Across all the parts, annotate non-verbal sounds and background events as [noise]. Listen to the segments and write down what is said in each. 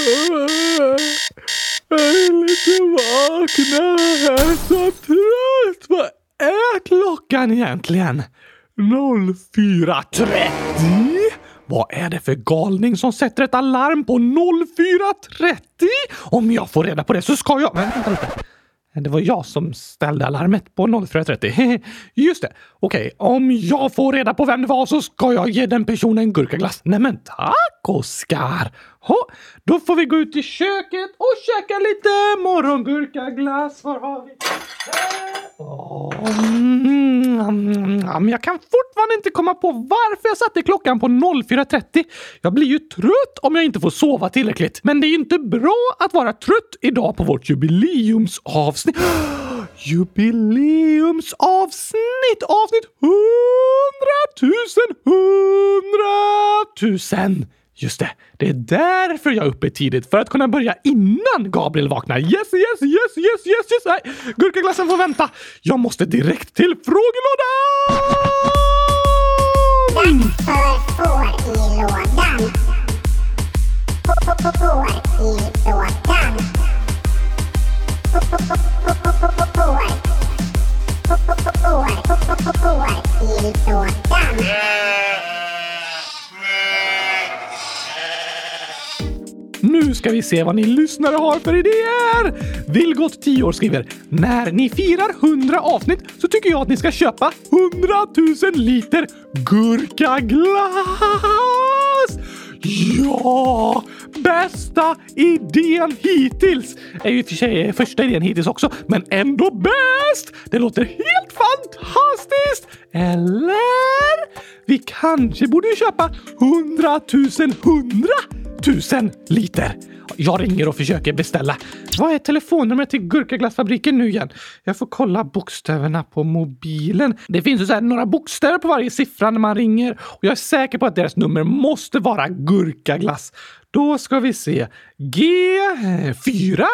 Jag är lite vakna. Jag är så trött. Vad är klockan egentligen? 04.30? Vad är det för galning som sätter ett alarm på 04.30? Om jag får reda på det så ska jag... Men vänta lite. Det var jag som ställde alarmet på 04.30. [laughs] Just det. Okej, okay. om jag får reda på vem det var så ska jag ge den personen gurkaglass. Nämen tack Oskar! Då får vi gå ut i köket och käka lite morgongurkaglass. Var har vi? Mm, jag kan fortfarande inte komma på varför jag satte klockan på 04.30. Jag blir ju trött om jag inte får sova tillräckligt. Men det är ju inte bra att vara trött idag på vårt jubileumsavsnitt. [gasps] Jubileumsavsnitt! Avsnitt 100 000 100 000! Just det, det är därför jag är uppe tidigt. För att kunna börja innan Gabriel vaknar. Yes, yes, yes, yes, yes, yes! Nej, gurkaglassen får vänta. Jag måste direkt till frågelådan! Dags för frågelådan. Frågelådan. Frågelådan. Nu ska vi se vad ni lyssnare har för idéer! Vilgot 10 år skriver “När ni firar 100 avsnitt så tycker jag att ni ska köpa 100 000 liter gurkaglass!” Ja! Bästa idén hittills! Är ju i och för sig första idén hittills också, men ändå bäst! Det låter helt fantastiskt! Eller? Vi kanske borde köpa 100 000 100 tusen liter. Jag ringer och försöker beställa. Vad är telefonnumret till gurkaglassfabriken nu igen? Jag får kolla bokstäverna på mobilen. Det finns ju så några bokstäver på varje siffra när man ringer och jag är säker på att deras nummer måste vara gurkaglass. Då ska vi se. G4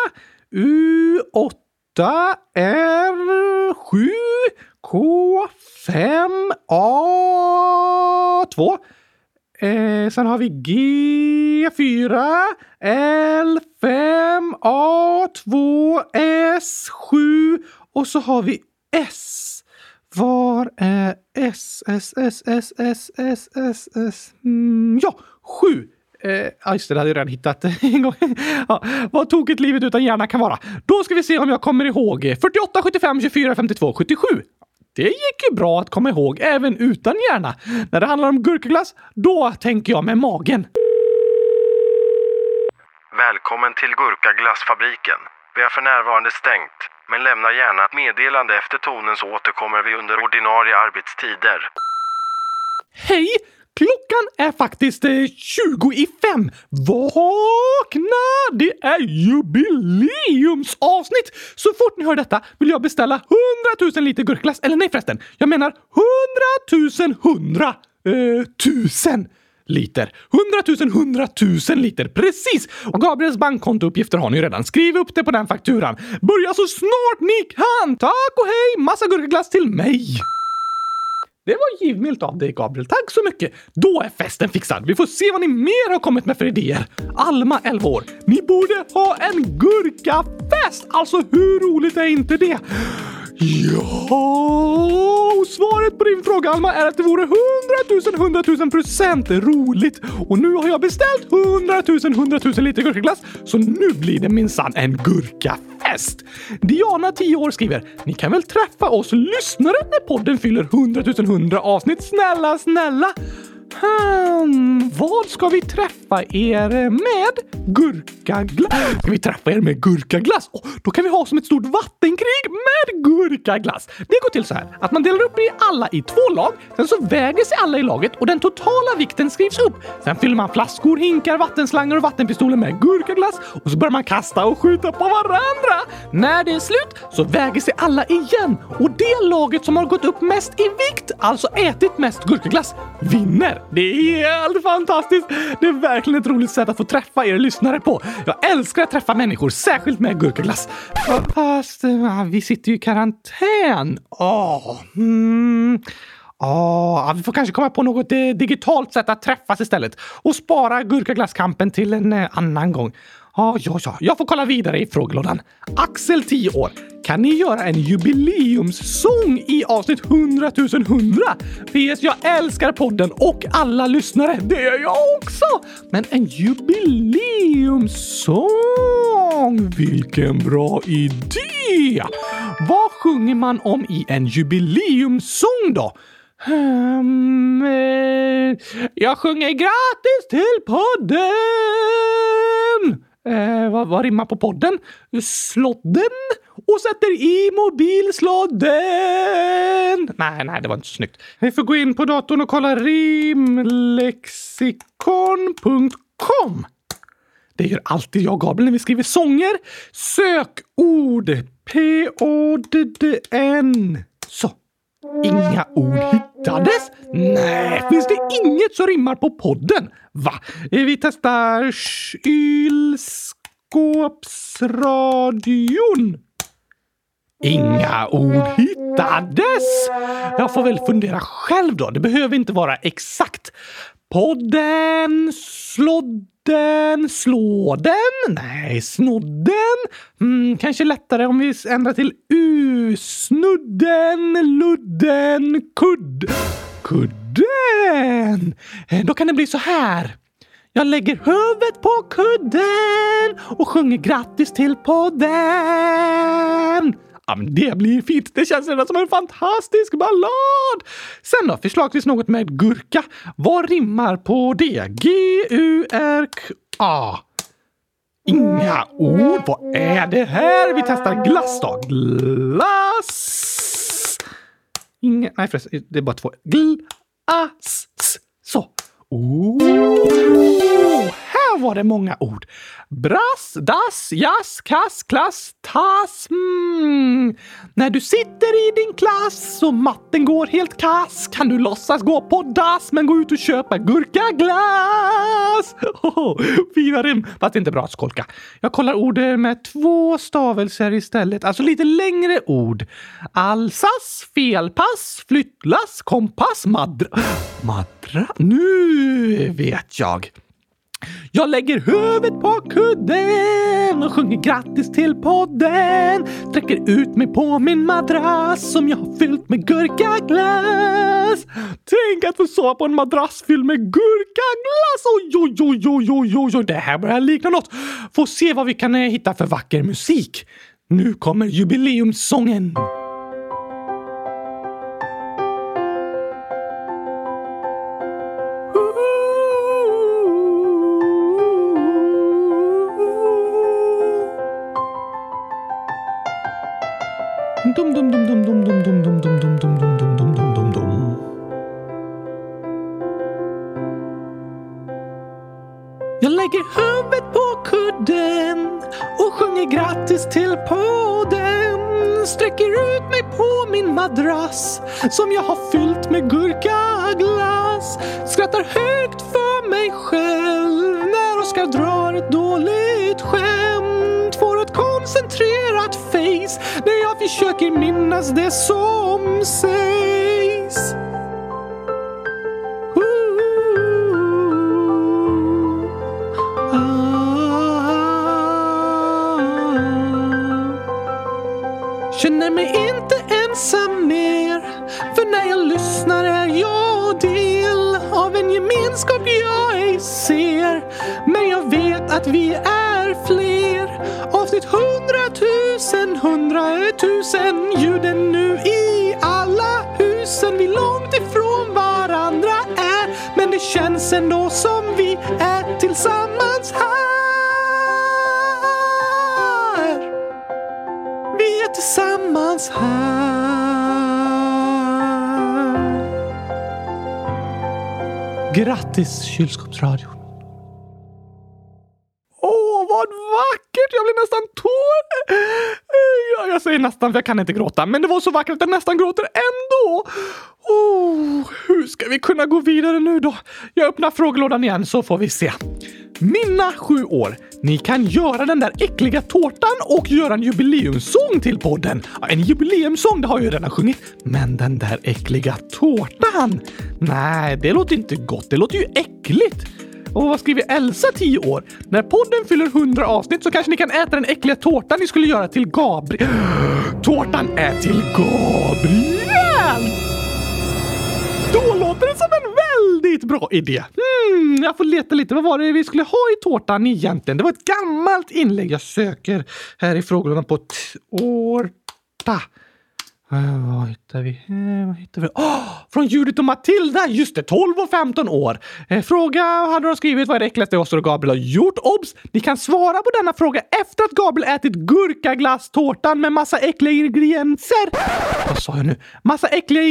U8 R7 K5 A2 Eh, sen har vi G4, L5, A2, S7 och så har vi S. Var är S, S, S, S, S, S, S, S? Mm, ja, 7. Eh, ah, just det, det hade jag redan hittat [laughs] en gång. ja, vad tokigt livet utan hjärna kan vara. Då ska vi se om jag kommer ihåg. 48, 75, 24, 52, 77. Det gick ju bra att komma ihåg även utan hjärna. När det handlar om gurkaglass, då tänker jag med magen. Välkommen till Gurkaglassfabriken. Vi har för närvarande stängt, men lämna gärna ett meddelande efter tonen så återkommer vi under ordinarie arbetstider. Hej! Klockan är faktiskt eh, 20 i fem. Vakna! Det är jubileumsavsnitt! Så fort ni hör detta vill jag beställa 100 000 liter gurkglass. Eller nej förresten, jag menar 100 000 100 eh, tusen liter. 100 000 100 000 liter, precis! Och Gabriels bankkontouppgifter har ni ju redan. Skriv upp det på den fakturan. Börja så snart ni kan! Tack och hej! Massa gurkaglass till mig! Det var givmilt av dig, Gabriel. Tack så mycket! Då är festen fixad. Vi får se vad ni mer har kommit med för idéer. Alma, 11 år. Ni borde ha en gurkafest! Alltså, hur roligt är inte det? Ja, svaret på din fråga Alma är att det vore 100 000 100 000 procent roligt. Och nu har jag beställt 100 000 100 000 liter gurkaglass, så nu blir det minsann en gurkafest. Diana, 10 år, skriver “Ni kan väl träffa oss lyssnare när podden fyller 100 000 100 avsnitt? Snälla, snälla!” Hmm, vad ska vi träffa er med? Gurkaglass? Ska vi träffa er med gurkaglass? Oh, då kan vi ha som ett stort vattenkrig med gurkaglass. Det går till så här att man delar upp er alla i två lag. Sen så väger sig alla i laget och den totala vikten skrivs upp. Sen fyller man flaskor, hinkar, vattenslangar och vattenpistoler med gurkaglass och så börjar man kasta och skjuta på varandra. När det är slut så väger sig alla igen och det laget som har gått upp mest i vikt, alltså ätit mest gurkaglass, vinner. Det är helt fantastiskt! Det är verkligen ett roligt sätt att få träffa er lyssnare på. Jag älskar att träffa människor, särskilt med gurkaglass. Fast vi sitter ju i karantän. Åh, mm. Ja, vi får kanske komma på något eh, digitalt sätt att träffas istället och spara gurkaglasskampen till en eh, annan gång. Ja, ja, ja, jag får kolla vidare i frågelådan. Axel, 10 år. Kan ni göra en jubileumssång i avsnitt 100 100? PS, jag älskar podden och alla lyssnare. Det gör jag också! Men en jubileumssång? Vilken bra idé! Vad sjunger man om i en jubileumssång då? Um, eh, jag sjunger grattis till podden! Eh, vad, vad rimmar på podden? Slodden? Och sätter i mobilslodden! Nej, nej, det var inte så snyggt. Vi får gå in på datorn och kolla rimlexikon.com. Det gör alltid jag och Gabriel när vi skriver sånger. Sökord. P-O-D-D-N. Så. Inga ord hittades? Nej, finns det inget som rimmar på podden? Va? Eh, vi testar kylskåpsradion. Inga ord hittades! Jag får väl fundera själv då. Det behöver inte vara exakt. Podden, slodden, slåden? Nej, snodden? Mm, kanske lättare om vi ändrar till U. Snudden, ludden, kudd. Kudden! Eh, då kan det bli så här. Jag lägger huvudet på kudden och sjunger grattis till podden. Ja, men det blir fint. Det känns redan som en fantastisk ballad. Sen då, förslagsvis något med gurka. Vad rimmar på det? G-U-R-K-A. Inga ord. Vad är det här? Vi testar glass då. Glass. Inga... Nej förresten, det är bara två. Glass. Så. Oh, där var det många ord. Brass, dass, jazz, kass, klass, tass. Mm. När du sitter i din klass och matten går helt kass kan du låtsas gå på dass men gå ut och köpa gurkaglass. Oh, fina rim, fast inte bra att skolka. Jag kollar ord med två stavelser istället, alltså lite längre ord. Alsas, felpass, flyttlass, kompass, madra... Madra? Nu vet jag. Jag lägger huvudet på kudden och sjunger grattis till podden. Sträcker ut mig på min madrass som jag har fyllt med gurkaglass. Tänk att få sova på en madrass fylld med gurkaglass! Oj, oj, oj, oj, oj, oj, oj, det här börjar likna något. Få se vad vi kan eh, hitta för vacker musik. Nu kommer jubileumssången. Dum dum dum dum dum dum dum dum dum dum dum dum dum. Jag lägger huvudet på kudden och sjunger grattis till podden. Sträcker ut mig på min madrass som jag har fyllt med gurkaglass. Skrattar högt för mig själv när Oskar drar ett dåligt skämt. Får ett koncentrerat face. När jag försöker minnas det som sägs. Känner mig inte ensam mer. För när jag lyssnar är jag del av en gemenskap jag ej ser. Men jag vet att vi är fler. Avsnitt hundratusen, hundratusen Ljuden nu i alla husen Vi långt ifrån varandra är Men det känns ändå som vi är tillsammans här vi är tillsammans här. Grattis kylskåpsradion. Vackert! Jag blir nästan tår. Eh, ja, jag säger nästan för jag kan inte gråta, men det var så vackert att jag nästan gråter ändå. Oh, hur ska vi kunna gå vidare nu då? Jag öppnar frågelådan igen så får vi se. Mina sju år. Ni kan göra den där äckliga tårtan och göra en jubileumssång till podden. Ja, en jubileumssång, det har jag ju redan sjungit. Men den där äckliga tårtan? Nej, det låter inte gott. Det låter ju äckligt. Och vad skriver Elsa 10 år? När podden fyller 100 avsnitt så kanske ni kan äta den äckliga tårtan ni skulle göra till Gabriel. [gasps] Tårtan är till Gabriel! Då låter det som en väldigt bra idé. Hmm, jag får leta lite. Vad var det vi skulle ha i tårtan egentligen? Det var ett gammalt inlägg jag söker här i frågorna på tårta. Vad hittar vi? Uh, vad hittar vi? Oh, från Judith och Matilda! Just det, 12 och 15 år. Eh, fråga hade de skrivit vad är det äckligaste Oskar och Gabriel har gjort. Obs! Ni kan svara på denna fråga efter att Gabriel ätit gurkaglasstårtan med massa äckliga ingredienser. Vad sa jag nu? Massa äckliga...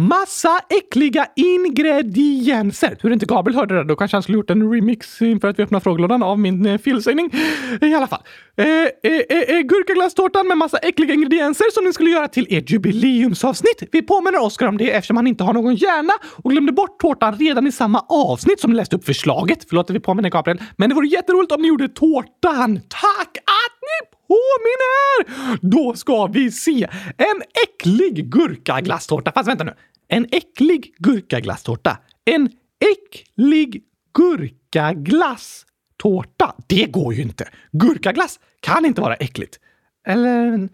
Massa äckliga ingredienser! Tur inte Gabriel hörde det, då kanske han skulle gjort en remix inför att vi öppnar frågelådan av min eh, felsägning. I alla fall. Eh, eh, eh, eh, gurkaglasstårtan med massa äckliga ingredienser som ni skulle göra till ert jubileumsavsnitt. Vi påminner Oskar om det eftersom han inte har någon hjärna och glömde bort tårtan redan i samma avsnitt som ni läste upp förslaget. Förlåt att vi påminner Gabriel, men det vore jätteroligt om ni gjorde tårtan. Tack att ni påminner! Då ska vi se en äcklig gurkaglasstårta. Fast vänta nu. En äcklig gurkaglasstårta. En äcklig gurkaglasstårta. Det går ju inte. Gurkaglass kan inte vara äckligt. Eller,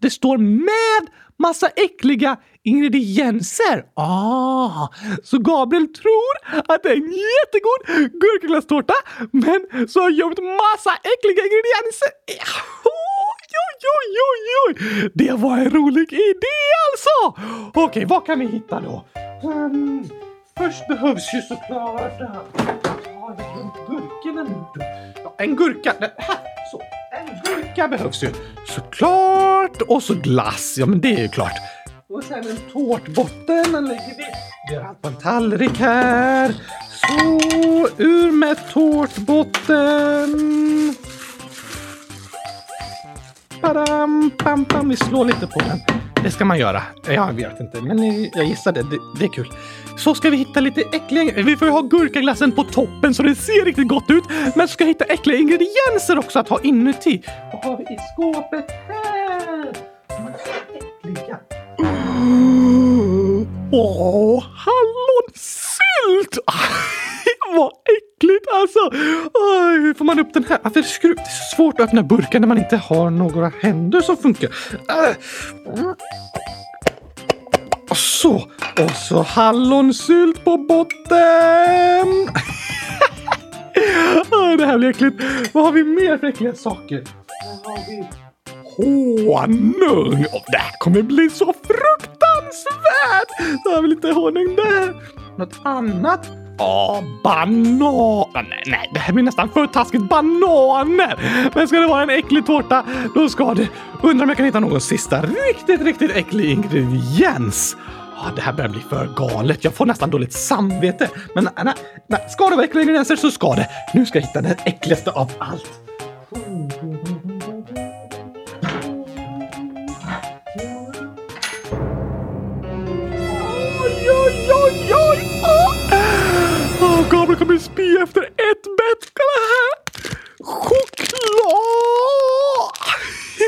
det står med massa äckliga ingredienser. Ah, så Gabriel tror att det är en jättegod gurkaglasstårta, men så har jag gömt massa äckliga ingredienser. Oj, oj, oj, oj! Det var en rolig idé alltså! Okej, vad kan vi hitta då? Um, först behövs ju såklart... Har glömt gurkorna nu? Ja, en gurka. Här, gurka behövs ju. Såklart! Och så glass. Ja, men det är ju klart. Och sen en tårtbotten. Den lägger vi. Vi har allt på en tallrik här. Så, ur med tårtbotten. Badam, pam, pam. Vi slår lite på den. Det ska man göra. Jag vet inte, men jag gissar det. Det, det är kul. Så ska vi hitta lite äckliga... Vi får ju ha gurkaglassen på toppen så det ser riktigt gott ut. Men så ska jag hitta äckliga ingredienser också att ha inuti. Vad har vi i skåpet här? Äckliga. Mm. Åh, hallonsylt! [laughs] Vad äckligt alltså! Oj, hur får man upp den här? Varför. Det är svårt att öppna burkar när man inte har några händer som funkar. Äh. Och så, och så hallonsylt på botten! [laughs] det här blir äckligt. Vad har vi mer för äckliga saker? Har vi honung. Oh, det här kommer bli så fruktansvärt! Så har vi lite honung där. Något annat? Ja, banan! Nej, nej, det här blir nästan för taskigt. Bananer! Men ska det vara en äcklig tårta, då ska det... Undrar om jag kan hitta någon sista riktigt, riktigt äcklig ingrediens. Oh, det här börjar bli för galet. Jag får nästan dåligt samvete. Men nej, nej, ska det vara äckliga ingredienser så ska det. Nu ska jag hitta den äckligaste av allt. Oj, Jag kommer spy efter ett bett. Kolla här! Choklad!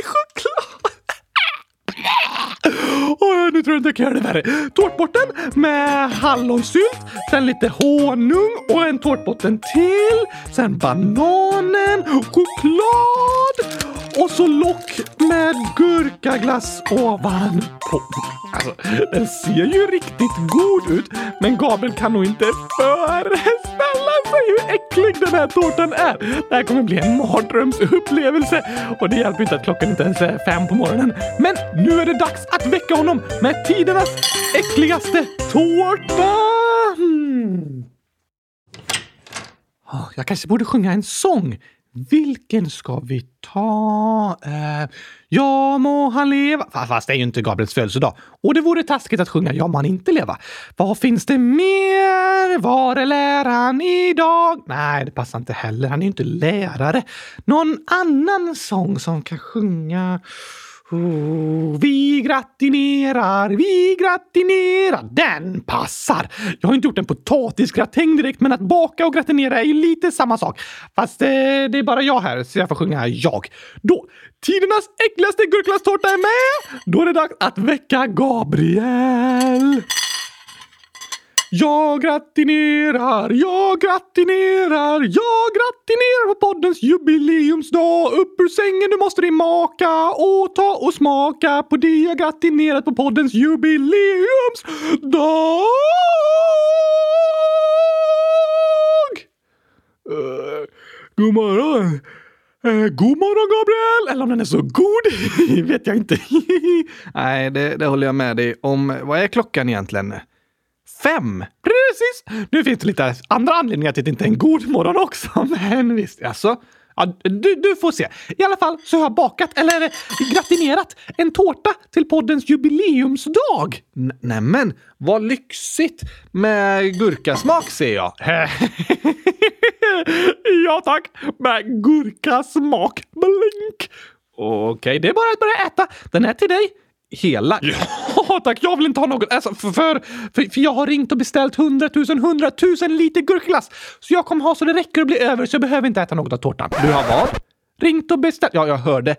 Choklad! Oh, nu tror jag inte jag kan göra det värre. Tårtbotten med hallonsylt, sen lite honung och en tårtbotten till. Sen bananen, choklad och så lock med gurkaglass ovanpå. Alltså, den ser ju riktigt god ut, men Gabriel kan nog inte föreställa sig hur äcklig den här tårtan är. Det här kommer bli en mardrömsupplevelse och det hjälper inte att klockan inte ens är fem på morgonen. Men nu är det dags att väcka honom med tidernas äckligaste tårta! Ah, jag kanske borde sjunga en sång. Vilken ska vi ta? Eh, ja må han leva. Fast det är ju inte Gabriels födelsedag. Och det vore taskigt att sjunga Ja må han inte leva. Vad finns det mer? Var är läraren idag? Nej, det passar inte heller. Han är ju inte lärare. Någon annan sång som kan sjunga... Oh, vi gratinerar, vi gratinerar. Den passar! Jag har inte gjort en potatisgratäng direkt, men att baka och gratinera är ju lite samma sak. Fast eh, det är bara jag här, så jag får sjunga jag. Då, tidernas äckligaste gurkglasstårta är med! Då är det dags att väcka Gabriel. Jag gratinerar, jag gratinerar, jag gratinerar på poddens jubileumsdag. Upp ur sängen, du måste din maka och ta och smaka på det jag gratinerat på poddens jubileumsdag. Uh, god morgon. Eh, god morgon Gabriel! Eller om den är så god [laughs] vet jag inte. [laughs] Nej, det, det håller jag med dig om. Vad är klockan egentligen? Fem? Precis! Nu finns det lite andra anledningar till att det inte är en god morgon också, [laughs] men visst. Alltså, ja, du, du får se. I alla fall så har jag bakat, eller gratinerat, en tårta till poddens jubileumsdag. N nämen, vad lyxigt! Med gurkasmak ser jag. [laughs] ja tack, med gurkasmak. Blink! Okej, okay, det är bara att börja äta. Den är till dig. Hela? Ja, [laughs] tack. Jag vill inte ha något. Alltså, för, för, för, jag har ringt och beställt hundratusen, hundratusen liter gurkglass. Så jag kommer ha så det räcker och blir över, så jag behöver inte äta något av tårtan. Du har vad? Ringt och beställt. Ja, jag hörde.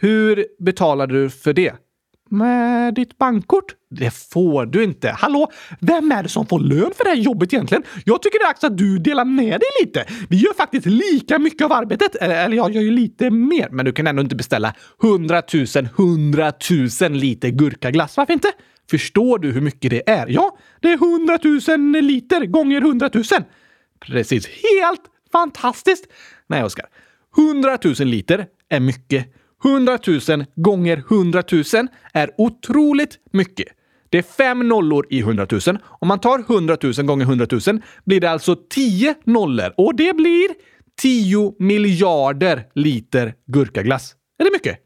Hur betalade du för det? Med ditt bankkort? Det får du inte. Hallå, vem är det som får lön för det här jobbet egentligen? Jag tycker det är dags att du delar med dig lite. Vi gör faktiskt lika mycket av arbetet. Eller jag gör ju lite mer. Men du kan ändå inte beställa hundratusen, hundratusen liter gurkaglass. Varför inte? Förstår du hur mycket det är? Ja, det är hundratusen liter gånger hundratusen. Precis. Helt fantastiskt! Nej, Oskar. Hundratusen liter är mycket. 100 000 gånger 100 000 är otroligt mycket. Det är fem nollor i 100 000. Om man tar 100 000 gånger 100 000 blir det alltså 10 nollor och det blir 10 miljarder liter gurkaglass. Är det mycket?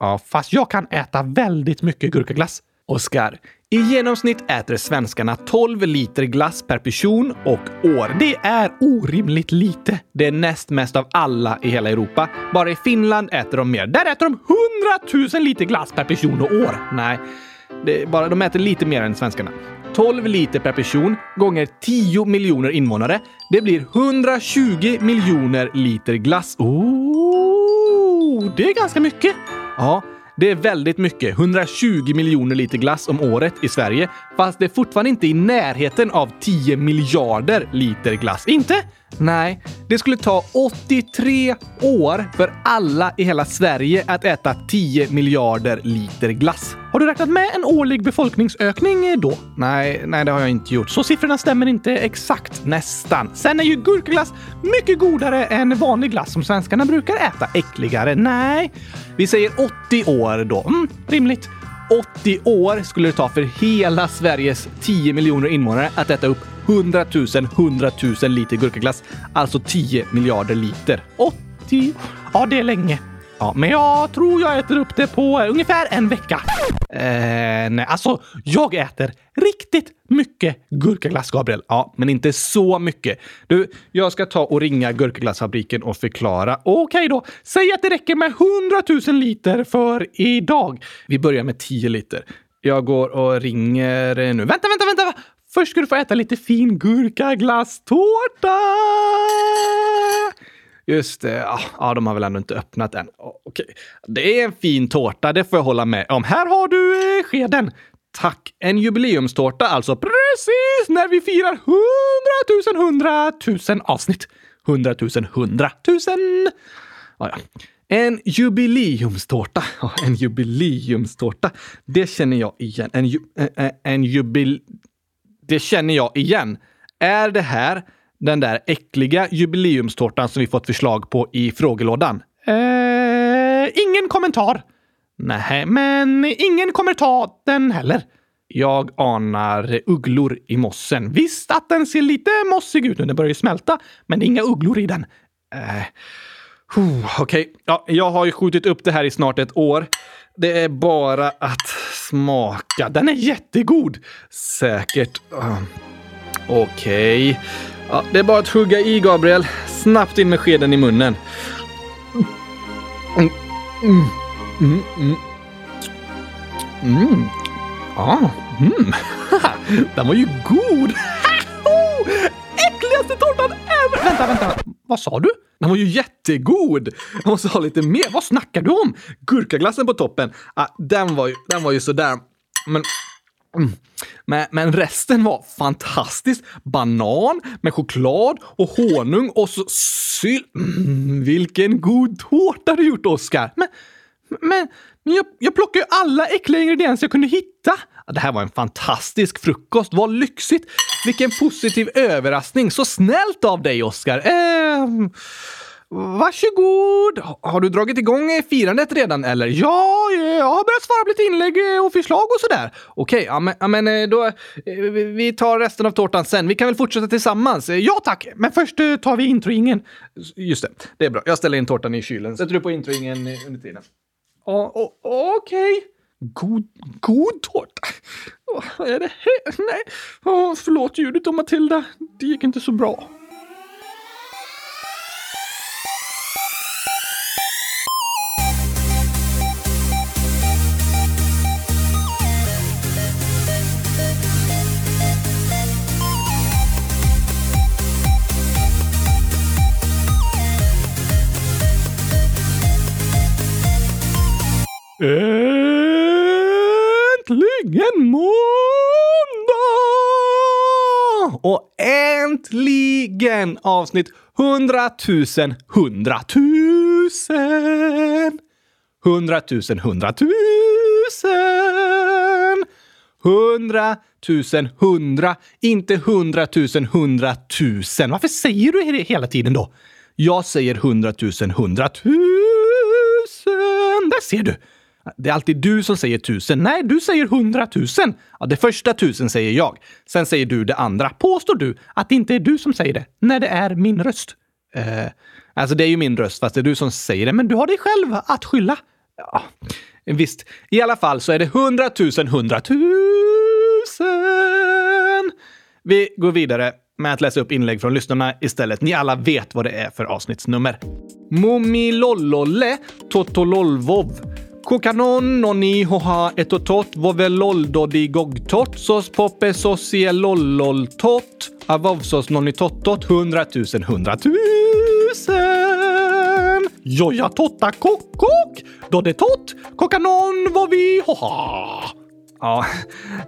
Ja, fast jag kan äta väldigt mycket gurkaglass. Oskar, i genomsnitt äter svenskarna 12 liter glass per person och år. Det är orimligt lite. Det är näst mest av alla i hela Europa. Bara i Finland äter de mer. Där äter de 100 000 liter glass per person och år. Nej, det är bara, de äter lite mer än svenskarna. 12 liter per person gånger 10 miljoner invånare. Det blir 120 miljoner liter glass. Oh, det är ganska mycket. Ja, det är väldigt mycket, 120 miljoner liter glass om året i Sverige, fast det är fortfarande inte i närheten av 10 miljarder liter glass. Inte? Nej, det skulle ta 83 år för alla i hela Sverige att äta 10 miljarder liter glass. Har du räknat med en årlig befolkningsökning då? Nej, nej, det har jag inte gjort. Så siffrorna stämmer inte exakt? Nästan. Sen är ju gurkaglass mycket godare än vanlig glass som svenskarna brukar äta. Äckligare? Nej. Vi säger 80 år då. Mm, rimligt. 80 år skulle det ta för hela Sveriges 10 miljoner invånare att äta upp 100 000, 100 000 liter gurkaglass. Alltså 10 miljarder liter. 80? Ja, det är länge. Ja, men jag tror jag äter upp det på eh, ungefär en vecka. Eh, nej, alltså jag äter riktigt mycket gurkaglass, Gabriel. Ja, men inte så mycket. Du, jag ska ta och ringa gurkaglassfabriken och förklara. Okej okay då. Säg att det räcker med 100 000 liter för idag. Vi börjar med 10 liter. Jag går och ringer eh, nu. Vänta, vänta, vänta! Först ska du få äta lite fin gurkaglasstårta! Just det. Ja, de har väl ändå inte öppnat än. Okej. Det är en fin tårta, det får jag hålla med om. Här har du eh, skeden. Tack! En jubileumstårta alltså. Precis när vi firar hundratusen hundratusen avsnitt. Hundratusen hundratusen. Ja, ja. En jubileumstårta. En jubileumstårta. Det känner jag igen. En, ju, en, en jubil... Det känner jag igen. Är det här den där äckliga jubileumstårtan som vi fått förslag på i frågelådan? Eh, ingen kommentar. Nej, men ingen kommer ta den heller. Jag anar ugglor i mossen. Visst att den ser lite mossig ut nu, den börjar ju smälta, men det är inga ugglor i den. Eh, Okej, okay. ja, jag har ju skjutit upp det här i snart ett år. Det är bara att smaka. Den är jättegod! Säkert. Uh, Okej. Okay. Ja, det är bara att hugga i, Gabriel. Snabbt in med skeden i munnen. Mm. Mm. Mm. Mm. Mm. Ah. mm. [laughs] Den var ju god! [laughs] Äckligaste tårtan ever! Vänta, vänta. Vad sa du? Den var ju jättegod! Jag måste ha lite mer. Vad snackar du om? Gurkaglassen på toppen. Ah, den, var ju, den var ju sådär. Men Mm. Men, men, resten var fantastiskt. Banan med choklad och honung och så sylt. Mm, vilken god tårta du gjort, Oskar! Men, men, men jag, jag plockade ju alla äckliga ingredienser jag kunde hitta. Det här var en fantastisk frukost. Vad lyxigt! Vilken positiv överraskning. Så snällt av dig, Oskar. Eh, Varsågod! Har du dragit igång firandet redan eller? Ja, eh, jag har börjat svara på lite inlägg eh, och förslag och sådär. Okej, ja, men, ja, men eh, då... Vi tar resten av tårtan sen. Vi kan väl fortsätta tillsammans? Ja tack! Men först tar vi introingen. Just det, det är bra. Jag ställer in tårtan i kylen. Sätter du på introingen under tiden? Okej. Okay. God, god tårta? Vad är det här? Nej, oh, förlåt ljudet då, Matilda. Det gick inte så bra. Äntligen måndag! Och äntligen avsnitt 100 000 100 000! 100 000 100 000! 100 000 100, inte 100 000 100 000. Varför säger du det hela tiden då? Jag säger 100 000 100 000. Där ser du! Det är alltid du som säger tusen. Nej, du säger hundratusen. Ja, det första tusen säger jag. Sen säger du det andra. Påstår du att det inte är du som säger det när det är min röst? Eh, alltså, det är ju min röst, fast det är du som säger det. Men du har dig själv att skylla. Ja, visst. I alla fall så är det hundratusen, hundratusen. Vi går vidare med att läsa upp inlägg från lyssnarna istället. Ni alla vet vad det är för avsnittsnummer. Momilollolle Totololvov Kokanon noni hoha etotot voveloldodi gogtot sos poppe sosie avovsos noni tottot hundratusen hundratusen. Joja totta kokok, doddetott, kokanon vovi hoha. Ja,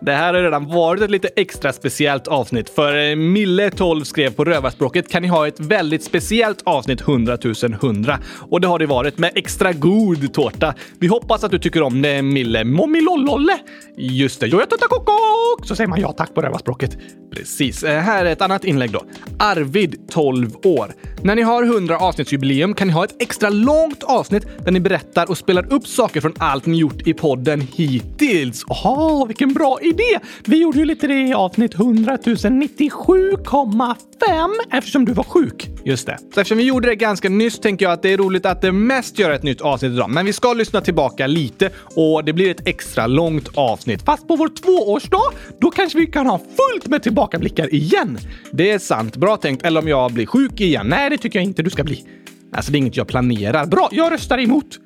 det här har redan varit ett lite extra speciellt avsnitt för eh, Mille12 skrev på rövarspråket kan ni ha ett väldigt speciellt avsnitt 100 100 och det har det varit med extra god tårta. Vi hoppas att du tycker om det Mille Mommilollolle. Just det, jag tutta kokok! Så säger man ja tack på rövarspråket. Precis. Eh, här är ett annat inlägg då. Arvid, 12 år. När ni har 100 avsnittsjubileum kan ni ha ett extra långt avsnitt där ni berättar och spelar upp saker från allt ni gjort i podden hittills. Aha, Åh, vilken bra idé! Vi gjorde ju lite det i avsnitt 100 097,5 eftersom du var sjuk. Just det. Så eftersom vi gjorde det ganska nyss tänker jag att det är roligt att det mest göra ett nytt avsnitt idag. Men vi ska lyssna tillbaka lite och det blir ett extra långt avsnitt. Fast på vår tvåårsdag, då kanske vi kan ha fullt med tillbakablickar igen. Det är sant. Bra tänkt. Eller om jag blir sjuk igen. Nej, det tycker jag inte du ska bli. Alltså, det är inget jag planerar. Bra, jag röstar emot.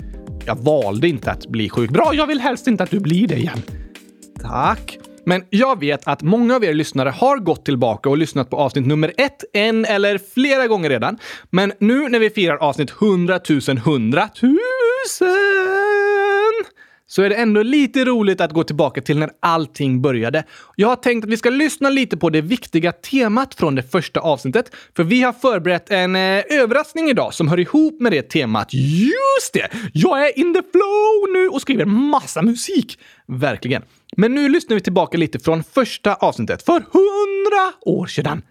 Jag valde inte att bli sjuk. Bra, jag vill helst inte att du blir det igen. Tack. Men jag vet att många av er lyssnare har gått tillbaka och lyssnat på avsnitt nummer ett en eller flera gånger redan. Men nu när vi firar avsnitt 100 000 100 000 så är det ändå lite roligt att gå tillbaka till när allting började. Jag har tänkt att vi ska lyssna lite på det viktiga temat från det första avsnittet, för vi har förberett en eh, överraskning idag som hör ihop med det temat. Just det! Jag är in the flow nu och skriver massa musik. Verkligen. Men nu lyssnar vi tillbaka lite från första avsnittet för hundra år sedan.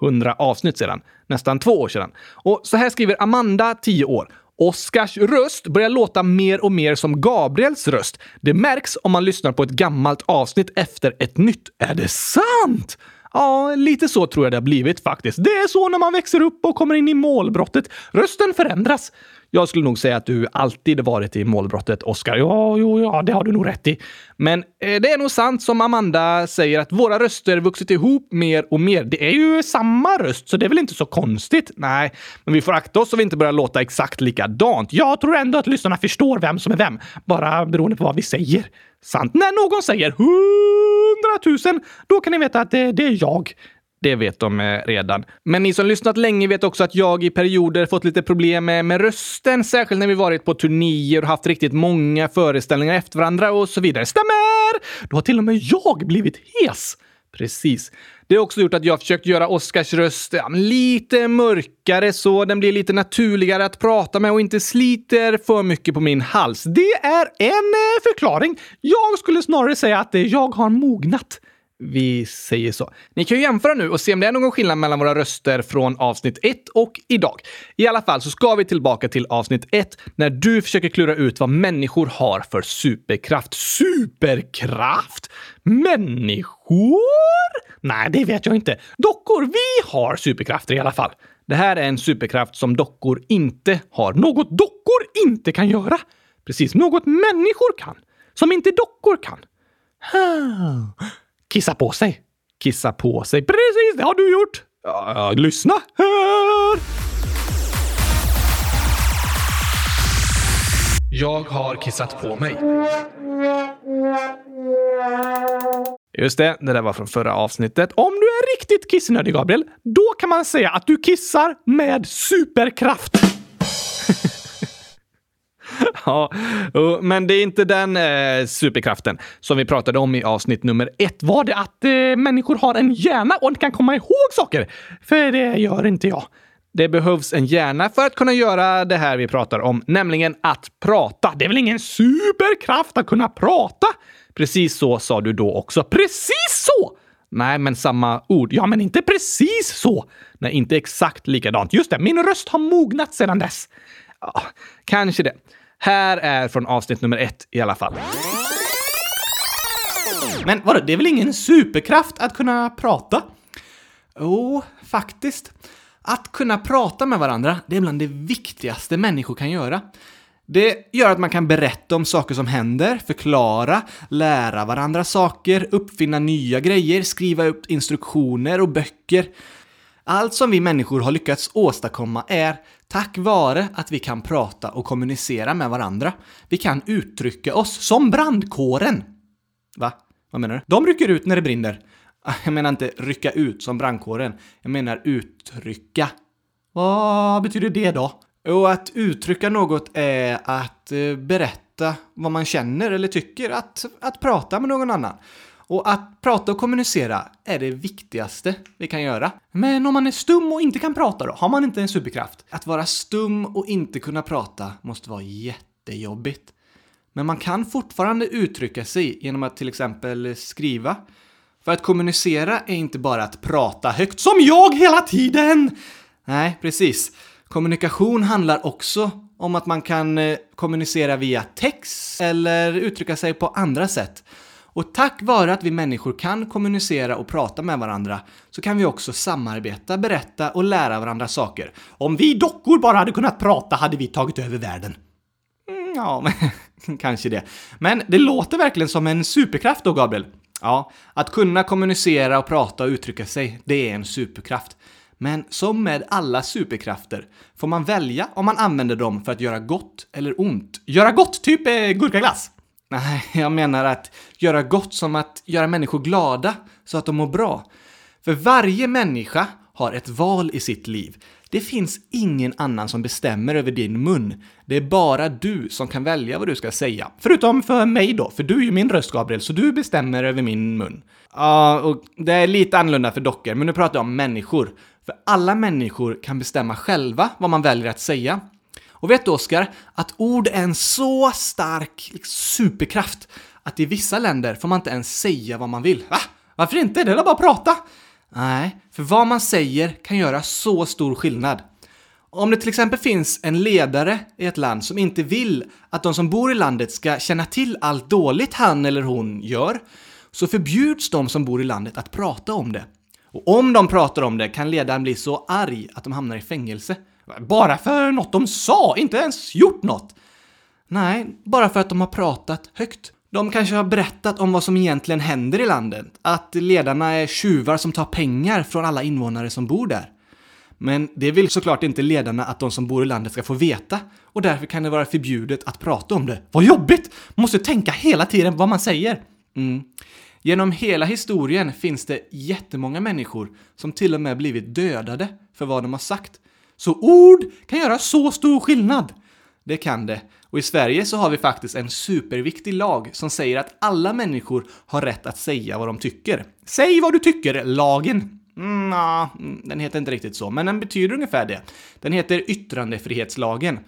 Hundra avsnitt sedan. Nästan två år sedan. Och så här skriver Amanda, 10 år. Oskars röst börjar låta mer och mer som Gabriels röst. Det märks om man lyssnar på ett gammalt avsnitt efter ett nytt. Är det sant? Ja, lite så tror jag det har blivit faktiskt. Det är så när man växer upp och kommer in i målbrottet. Rösten förändras. Jag skulle nog säga att du alltid varit i målbrottet, Oscar. Ja, jo, ja, det har du nog rätt i. Men eh, det är nog sant som Amanda säger att våra röster vuxit ihop mer och mer. Det är ju samma röst, så det är väl inte så konstigt? Nej, men vi får akta oss så vi inte börjar låta exakt likadant. Jag tror ändå att lyssnarna förstår vem som är vem, bara beroende på vad vi säger. Sant. När någon säger hundratusen, då kan ni veta att det, det är jag. Det vet de eh, redan. Men ni som lyssnat länge vet också att jag i perioder fått lite problem med, med rösten, särskilt när vi varit på turnéer och haft riktigt många föreställningar efter varandra och så vidare. Stämmer! Då har till och med jag blivit hes. Precis. Det har också gjort att jag försökt göra Oscars röst ja, lite mörkare så den blir lite naturligare att prata med och inte sliter för mycket på min hals. Det är en eh, förklaring. Jag skulle snarare säga att eh, jag har mognat. Vi säger så. Ni kan ju jämföra nu och se om det är någon skillnad mellan våra röster från avsnitt 1 och idag. I alla fall så ska vi tillbaka till avsnitt 1 när du försöker klura ut vad människor har för superkraft. Superkraft? Människor? Nej, det vet jag inte. Dockor, vi har superkrafter i alla fall. Det här är en superkraft som dockor inte har. Något dockor inte kan göra? Precis, något människor kan. Som inte dockor kan. Kissa på sig. Kissa på sig. Precis, det har du gjort. Ja, lyssna här! Jag har kissat på mig. Just det, det där var från förra avsnittet. Om du är riktigt kissnödig, Gabriel, då kan man säga att du kissar med superkraft. [laughs] ja, men det är inte den eh, superkraften som vi pratade om i avsnitt nummer ett. Var det att eh, människor har en hjärna och kan komma ihåg saker? För det gör inte jag. Det behövs en hjärna för att kunna göra det här vi pratar om, nämligen att prata. Det är väl ingen superkraft att kunna prata? Precis så sa du då också. Precis så! Nej, men samma ord. Ja, men inte precis så. Nej, inte exakt likadant. Just det, min röst har mognat sedan dess. Ja, kanske det. Här är från avsnitt nummer ett i alla fall. Men vadå, det är väl ingen superkraft att kunna prata? Jo, oh, faktiskt. Att kunna prata med varandra, det är bland det viktigaste människor kan göra. Det gör att man kan berätta om saker som händer, förklara, lära varandra saker, uppfinna nya grejer, skriva upp instruktioner och böcker. Allt som vi människor har lyckats åstadkomma är tack vare att vi kan prata och kommunicera med varandra. Vi kan uttrycka oss som brandkåren. Va? Vad menar du? De rycker ut när det brinner. Ah, jag menar inte rycka ut som brandkåren. Jag menar uttrycka. Vad betyder det då? Jo, att uttrycka något är att eh, berätta vad man känner eller tycker, att, att prata med någon annan. Och att prata och kommunicera är det viktigaste vi kan göra. Men om man är stum och inte kan prata då? Har man inte en superkraft? Att vara stum och inte kunna prata måste vara jättejobbigt. Men man kan fortfarande uttrycka sig genom att till exempel skriva. För att kommunicera är inte bara att prata högt, som jag hela tiden! Nej, precis. Kommunikation handlar också om att man kan eh, kommunicera via text eller uttrycka sig på andra sätt. Och tack vare att vi människor kan kommunicera och prata med varandra så kan vi också samarbeta, berätta och lära varandra saker. Om vi dockor bara hade kunnat prata hade vi tagit över världen. Mm, ja, [laughs] men, kanske det. Men det låter verkligen som en superkraft då, Gabriel. Ja, att kunna kommunicera och prata och uttrycka sig, det är en superkraft. Men som med alla superkrafter får man välja om man använder dem för att göra gott eller ont. Göra gott, typ eh, gurkaglass? Nej, jag menar att göra gott som att göra människor glada så att de mår bra. För varje människa har ett val i sitt liv. Det finns ingen annan som bestämmer över din mun. Det är bara du som kan välja vad du ska säga. Förutom för mig då, för du är ju min röst, Gabriel, så du bestämmer över min mun. Ja, och det är lite annorlunda för dockor, men nu pratar jag om människor. För alla människor kan bestämma själva vad man väljer att säga. Och vet du, Oskar, att ord är en så stark superkraft att i vissa länder får man inte ens säga vad man vill. Va? Varför inte? Det är bara att prata. Nej, för vad man säger kan göra så stor skillnad. Om det till exempel finns en ledare i ett land som inte vill att de som bor i landet ska känna till allt dåligt han eller hon gör, så förbjuds de som bor i landet att prata om det. Och om de pratar om det kan ledaren bli så arg att de hamnar i fängelse. Bara för något de sa, inte ens gjort något. Nej, bara för att de har pratat högt. De kanske har berättat om vad som egentligen händer i landet. Att ledarna är tjuvar som tar pengar från alla invånare som bor där. Men det vill såklart inte ledarna att de som bor i landet ska få veta och därför kan det vara förbjudet att prata om det. Vad jobbigt! Måste tänka hela tiden vad man säger. Mm. Genom hela historien finns det jättemånga människor som till och med blivit dödade för vad de har sagt. Så ord kan göra så stor skillnad. Det kan det. Och i Sverige så har vi faktiskt en superviktig lag som säger att alla människor har rätt att säga vad de tycker. Säg vad du tycker, lagen. Mm, nah, mm, den heter inte riktigt så, men den betyder ungefär det. Den heter yttrandefrihetslagen.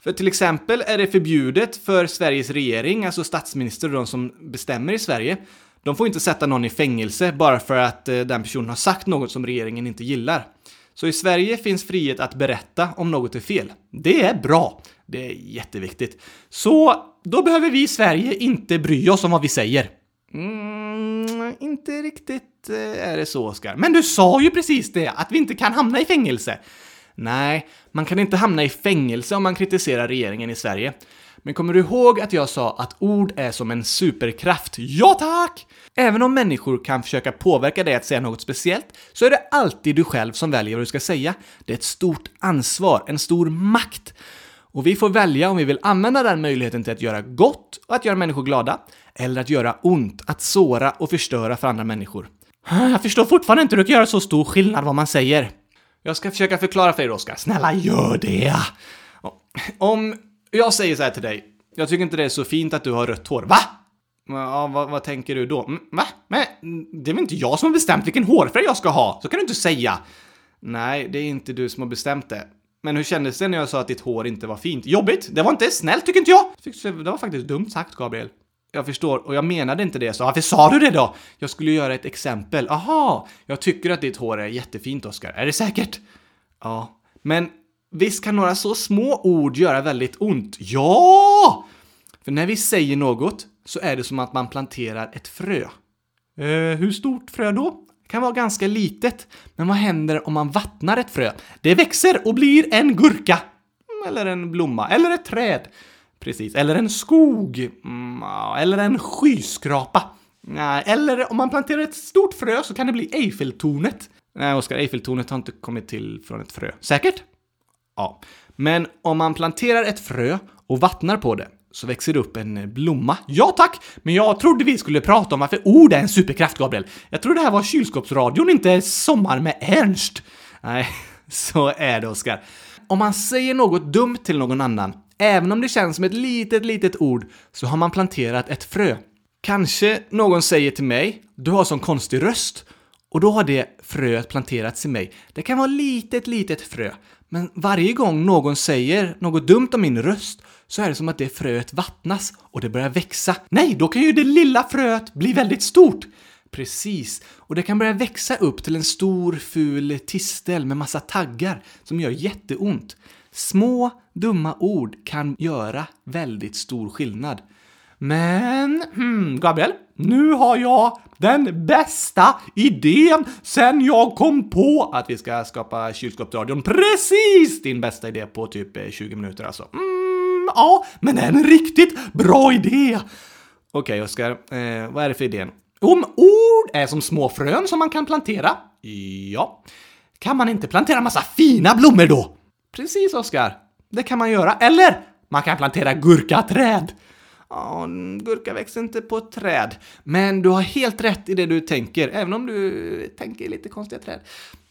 För till exempel är det förbjudet för Sveriges regering, alltså statsminister och de som bestämmer i Sverige, de får inte sätta någon i fängelse bara för att eh, den personen har sagt något som regeringen inte gillar. Så i Sverige finns frihet att berätta om något är fel. Det är bra. Det är jätteviktigt. Så då behöver vi i Sverige inte bry oss om vad vi säger. Mm, inte riktigt eh, är det så, Oskar. Men du sa ju precis det, att vi inte kan hamna i fängelse. Nej, man kan inte hamna i fängelse om man kritiserar regeringen i Sverige. Men kommer du ihåg att jag sa att ord är som en superkraft? Ja tack! Även om människor kan försöka påverka dig att säga något speciellt, så är det alltid du själv som väljer vad du ska säga. Det är ett stort ansvar, en stor makt. Och vi får välja om vi vill använda den möjligheten till att göra gott och att göra människor glada, eller att göra ont, att såra och förstöra för andra människor. Jag förstår fortfarande inte hur du kan göra så stor skillnad vad man säger. Jag ska försöka förklara för dig, Oskar. Snälla, gör det! Om jag säger så här till dig. Jag tycker inte det är så fint att du har rött hår. Va? Ja, vad, vad tänker du då? Mm, va? Men det är väl inte jag som har bestämt vilken hårfärg jag ska ha? Så kan du inte säga. Nej, det är inte du som har bestämt det. Men hur kändes det när jag sa att ditt hår inte var fint? Jobbigt! Det var inte snällt tycker inte jag! Det var faktiskt dumt sagt, Gabriel. Jag förstår, och jag menade inte det, så varför sa du det då? Jag skulle göra ett exempel. Aha, jag tycker att ditt hår är jättefint, Oskar. Är det säkert? Ja, men visst kan några så små ord göra väldigt ont? Ja! För när vi säger något så är det som att man planterar ett frö. Eh, hur stort frö då? Det kan vara ganska litet, men vad händer om man vattnar ett frö? Det växer och blir en gurka. Mm, eller en blomma, eller ett träd. Precis, eller en skog. Mm, eller en skyskrapa. Eller om man planterar ett stort frö så kan det bli Eiffeltornet. Nej, Oskar, Eiffeltornet har inte kommit till från ett frö. Säkert? Ja. Men om man planterar ett frö och vattnar på det så växer det upp en blomma. Ja tack! Men jag trodde vi skulle prata om varför ord är en superkraft, Gabriel. Jag trodde det här var kylskåpsradion, inte Sommar med Ernst. Nej, [laughs] så är det, Oskar. Om man säger något dumt till någon annan, även om det känns som ett litet, litet ord, så har man planterat ett frö. Kanske någon säger till mig, du har sån konstig röst. Och då har det fröet planterats i mig. Det kan vara litet, litet frö. Men varje gång någon säger något dumt om min röst så är det som att det fröet vattnas och det börjar växa. Nej, då kan ju det lilla fröet bli väldigt stort! Precis, och det kan börja växa upp till en stor ful tistel med massa taggar som gör jätteont. Små, dumma ord kan göra väldigt stor skillnad. Men, hmm, Gabriel, nu har jag den bästa idén sen jag kom på att vi ska skapa kylskåpsradion. Precis din bästa idé på typ eh, 20 minuter alltså. Mm, ja, men en riktigt bra idé! Okej, okay, Oskar, eh, vad är det för idén? Om ord är som små frön som man kan plantera, ja, kan man inte plantera massa fina blommor då? Precis, Oskar. Det kan man göra. Eller man kan plantera gurkaträd. Ja, gurka växer inte på ett träd. Men du har helt rätt i det du tänker, även om du tänker lite konstiga träd.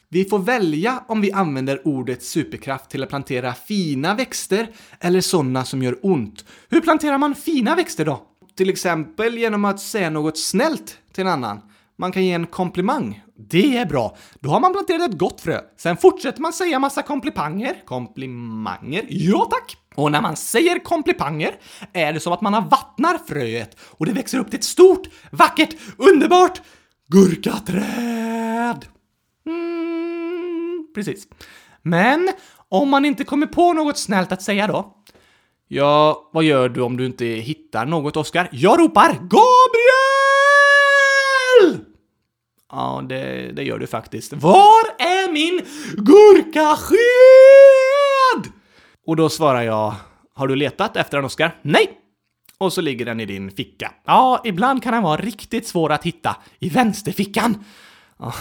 Vi får välja om vi använder ordet superkraft till att plantera fina växter eller sådana som gör ont. Hur planterar man fina växter då? Till exempel genom att säga något snällt till en annan. Man kan ge en komplimang. Det är bra. Då har man planterat ett gott frö. Sen fortsätter man säga massa komplimanger. Komplimanger? Ja tack! Och när man säger komplipanger är det som att man har vattnar fröet och det växer upp till ett stort, vackert, underbart gurkaträd. Mm, precis. Men om man inte kommer på något snällt att säga då? Ja, vad gör du om du inte hittar något, Oskar? Jag ropar Gabriel! Ja, det, det gör du faktiskt. Var är min gurkasked? Och då svarar jag, har du letat efter en Oskar? Nej! Och så ligger den i din ficka. Ja, ibland kan den vara riktigt svår att hitta. I vänsterfickan! Ja.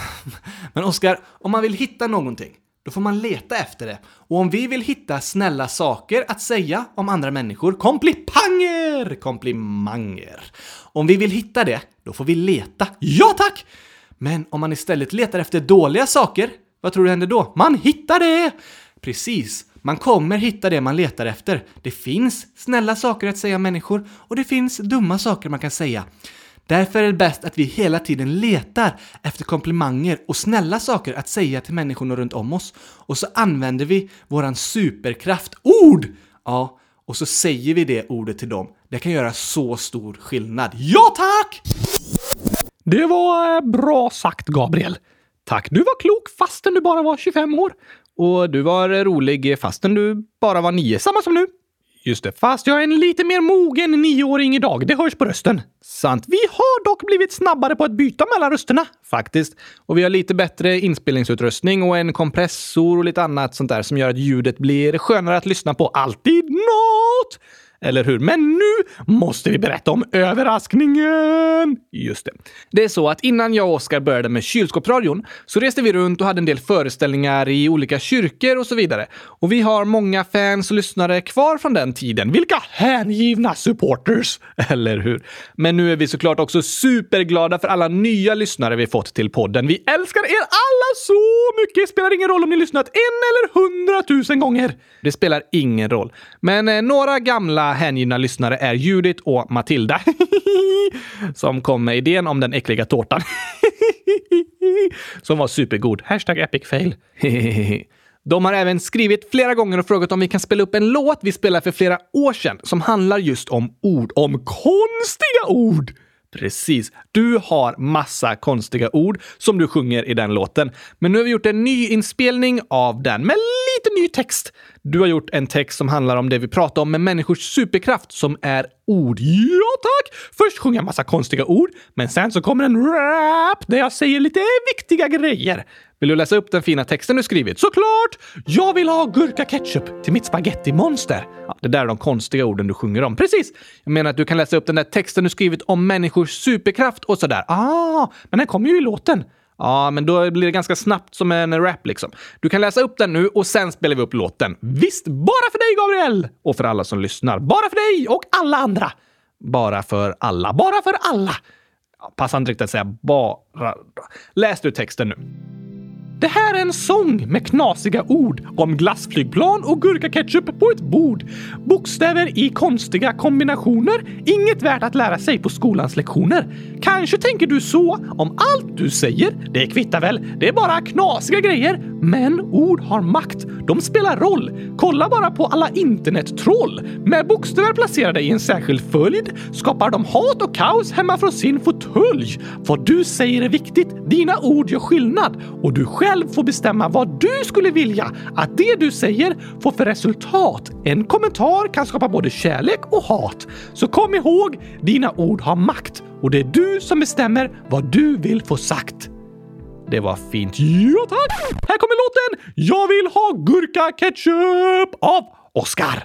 Men Oskar, om man vill hitta någonting, då får man leta efter det. Och om vi vill hitta snälla saker att säga om andra människor, komplipanger, komplimanger. Om vi vill hitta det, då får vi leta. Ja tack! Men om man istället letar efter dåliga saker, vad tror du händer då? Man hittar det! Precis. Man kommer hitta det man letar efter. Det finns snälla saker att säga om människor och det finns dumma saker man kan säga. Därför är det bäst att vi hela tiden letar efter komplimanger och snälla saker att säga till människorna runt om oss. Och så använder vi våran superkraft, ord! Ja, och så säger vi det ordet till dem. Det kan göra så stor skillnad. Ja tack! Det var eh, bra sagt, Gabriel. Tack, du var klok fastän du bara var 25 år. Och du var rolig fastän du bara var nio. Samma som nu. Just det, fast jag är en lite mer mogen nioåring idag. Det hörs på rösten. Sant. Vi har dock blivit snabbare på att byta mellan rösterna. Faktiskt. Och vi har lite bättre inspelningsutrustning och en kompressor och lite annat sånt där som gör att ljudet blir skönare att lyssna på. Alltid något! Eller hur? Men nu måste vi berätta om överraskningen! Just det. Det är så att innan jag och Oskar började med kylskåpsradion så reste vi runt och hade en del föreställningar i olika kyrkor och så vidare. Och vi har många fans och lyssnare kvar från den tiden. Vilka hängivna supporters! [laughs] Eller hur? Men nu är vi såklart också superglada för alla nya lyssnare vi fått till podden. Vi älskar er alla så mycket! Spelar ingen roll om ni lyssnat en eller hundratusen gånger. Det spelar ingen roll. Men eh, några gamla hängivna lyssnare är Judith och Matilda. [laughs] som kom med idén om den äckliga tårtan. [laughs] som var supergod. Hashtag epic fail. [laughs] De har även skrivit flera gånger och frågat om vi kan spela upp en låt vi spelade för flera år sedan som handlar just om ord. Om konstiga ord! Precis. Du har massa konstiga ord som du sjunger i den låten. Men nu har vi gjort en ny inspelning av den med lite ny text. Du har gjort en text som handlar om det vi pratade om med människors superkraft som är ord. Ja tack! Först sjunger jag massa konstiga ord, men sen så kommer en rap där jag säger lite viktiga grejer. Vill du läsa upp den fina texten du skrivit? Såklart! Jag vill ha gurka-ketchup till mitt spagettimonster. Ja, det där är de konstiga orden du sjunger om. Precis! Jag menar att du kan läsa upp den där texten du skrivit om människors superkraft och sådär. Ah, men den kommer ju i låten. Ja, men då blir det ganska snabbt som en rap liksom. Du kan läsa upp den nu och sen spelar vi upp låten. Visst, bara för dig Gabriel! Och för alla som lyssnar. Bara för dig och alla andra. Bara för alla. Bara för alla. Ja, passar inte riktigt att säga bara. Läs du texten nu. Det här är en sång med knasiga ord om glassflygplan och gurkaketchup på ett bord. Bokstäver i konstiga kombinationer. Inget värt att lära sig på skolans lektioner. Kanske tänker du så om allt du säger. Det kvittar väl, det är bara knasiga grejer. Men ord har makt. De spelar roll. Kolla bara på alla internettroll. Med bokstäver placerade i en särskild följd skapar de hat och kaos hemma från sin fåtölj. Vad du säger är viktigt. Dina ord gör skillnad och du själv få bestämma vad du skulle vilja att det du säger får för resultat. En kommentar kan skapa både kärlek och hat. Så kom ihåg, dina ord har makt och det är du som bestämmer vad du vill få sagt. Det var fint. Ja, tack! Här kommer låten Jag vill ha gurka ketchup av Oscar.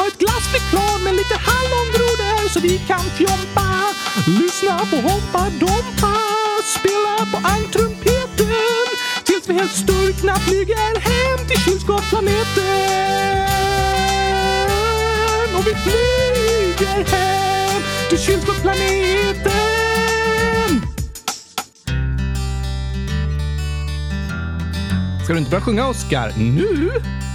har ett glassflygplan med lite hallongrodor så vi kan fjompa. Lyssna på Hoppa Dompa, spela på angtrumpeten tills vi helt sturkna flyger hem till kylskåpsplaneten. Och vi flyger hem till kylskåpsplaneten. Ska du inte börja sjunga, Oscar? Nu?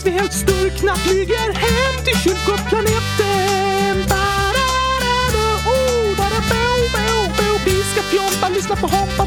Tills vi helt sturkna flyger hem till kylskåpsplaneten. Ba-da-da-da, oh, ba-da-bo, bo, bo. Vi ska fjompa, lyssna på Hoppa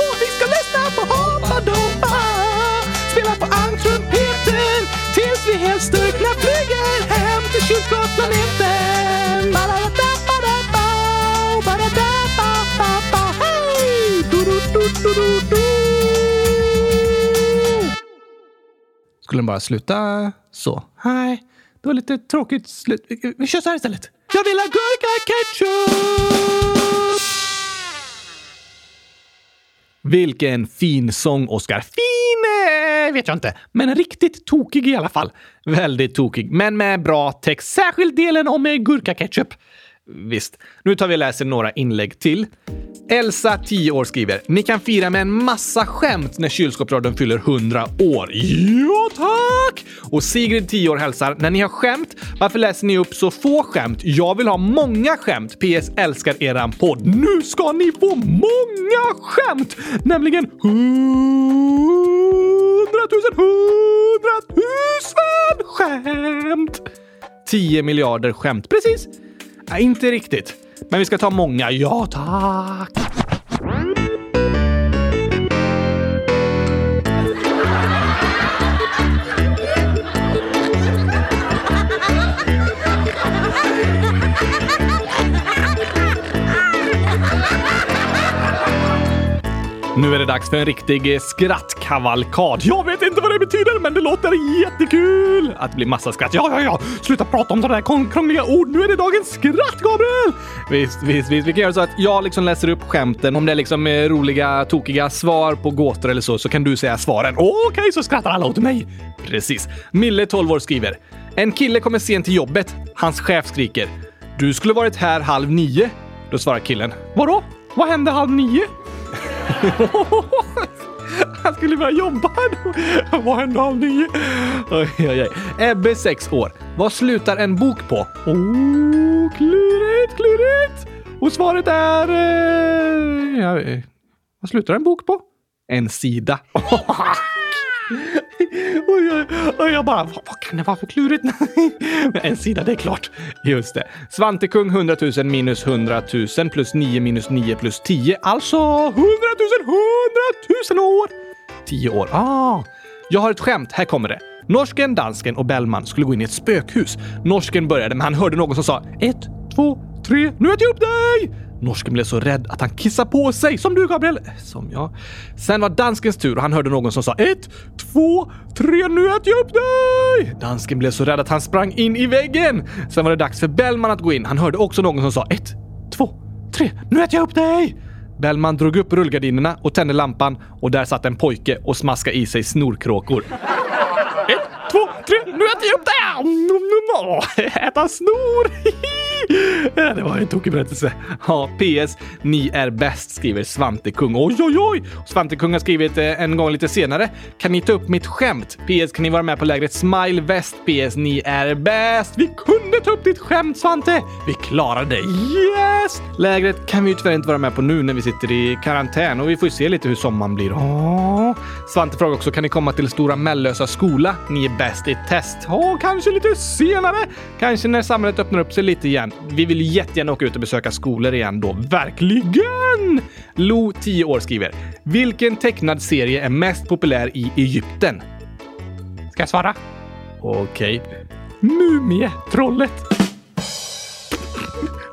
Spela på ankrumpeten tills vi helt styrkna flyger hem till kylskåpsplaneten. Skulle den bara sluta så? Nej, det var lite tråkigt slut. Vi- Vi kör så här istället. Jag vill ha gurka ketchup! Vilken fin sång, Oscar. Fin eh, vet jag inte, men riktigt tokig i alla fall. Väldigt tokig, men med bra text. Särskilt delen om eh, gurkaketchup. Visst. Nu tar vi och läser några inlägg till. Elsa, 10 år, skriver “Ni kan fira med en massa skämt när kylskåpsradion fyller 100 år.” Ja, tack! Och Sigrid, 10 år, hälsar “När ni har skämt, varför läser ni upp så få skämt? Jag vill ha många skämt. PS. Älskar eran podd. Nu ska ni få många skämt! Nämligen 100 000, 100 000 skämt! 10 miljarder skämt. Precis. Nej, inte riktigt. Men vi ska ta många. Ja, tack. Nu är det dags för en riktig skrattkavalkad. Jag vet inte vad det betyder, men det låter jättekul! Att det blir massa skratt. Ja, ja, ja! Sluta prata om sådana där krångliga ord. Nu är det dagens skratt, Gabriel! Visst, visst, visst. Vi kan göra så att jag liksom läser upp skämten. Om det är liksom eh, roliga, tokiga svar på gåtor eller så, så kan du säga svaren. Okej, så skrattar alla åt mig. Precis. Mille, 12 år, skriver. En kille kommer sent till jobbet. Hans chef skriker. Du skulle varit här halv nio. Då svarar killen. Vadå? Vad hände halv nio? [laughs] Han skulle börja jobba. [laughs] Vad hände av nio? Oj, oj, oj. Ebbe, 6 år. Vad slutar en bok på? Oh, klurigt, klurigt. Och svaret är... Eh, ja, eh, vad slutar en bok på? En sida. [laughs] Oj, oj, oj, jag bara, vad, vad kan det vara för klurigt? [laughs] Men en sida, det är klart. Just det. Svantekung 100 000 minus 100 000 plus 9 minus 9 plus 10. Alltså 100 000, 100 000 år! 10 år. Ah! Jag har ett skämt. Här kommer det. Norsken, dansken och Bellman skulle gå in i ett spökhus. Norsken började, men han hörde någon som sa ett, två, tre, nu äter jag upp dig! Norsken blev så rädd att han kissade på sig, som du Gabriel. Eh, som jag. Sen var danskens tur och han hörde någon som sa ett, två, tre, nu äter jag upp dig! Dansken blev så rädd att han sprang in i väggen. Sen var det dags för Bellman att gå in. Han hörde också någon som sa ett, två, tre, nu äter jag upp dig! Bellman drog upp rullgardinerna och tände lampan och där satt en pojke och smaskade i sig snorkråkor. Ett, två, tre. Nu äter jag upp dig! [laughs] Äta snor! [laughs] Det var en tokig berättelse. Ja, PS. Ni är bäst, skriver Svante Kung. Oj, oj, oj! Svante Kung har skrivit eh, en gång lite senare. Kan ni ta upp mitt skämt? PS. Kan ni vara med på lägret Smile Väst? PS. Ni är bäst! Vi kunde ta upp ditt skämt Svante! Vi klarade det! Yes! Lägret kan vi ju tyvärr inte vara med på nu när vi sitter i karantän och vi får ju se lite hur sommaren blir. Åh. Svante frågar också, kan ni komma till Stora Mellösa skola? Ni är bäst i test. ja, kanske lite senare. Kanske när samhället öppnar upp sig lite igen. Vi vill jättegärna åka ut och besöka skolor igen då. Verkligen! Lo, 10 år, skriver. Vilken tecknad serie är mest populär i Egypten? Ska jag svara? Okej. Mumietrollet.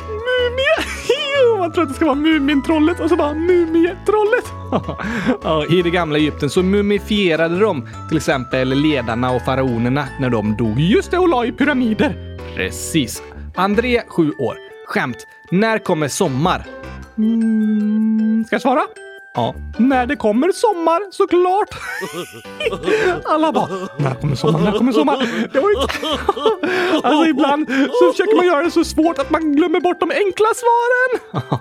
Mumie! [laughs] Man tror att det ska vara Mumintrollet och så bara Mumietrollet. [laughs] Ja, I det gamla Egypten så mumifierade de till exempel ledarna och faraonerna när de dog. Just det, och la i pyramider. Precis. André, 7 år. Skämt. När kommer sommar? Mm, ska jag svara? Ja. När det kommer sommar, såklart! [laughs] Alla bara, när kommer sommar, när kommer sommar? Det var inte... [laughs] Alltså ibland så försöker man göra det så svårt att man glömmer bort de enkla svaren.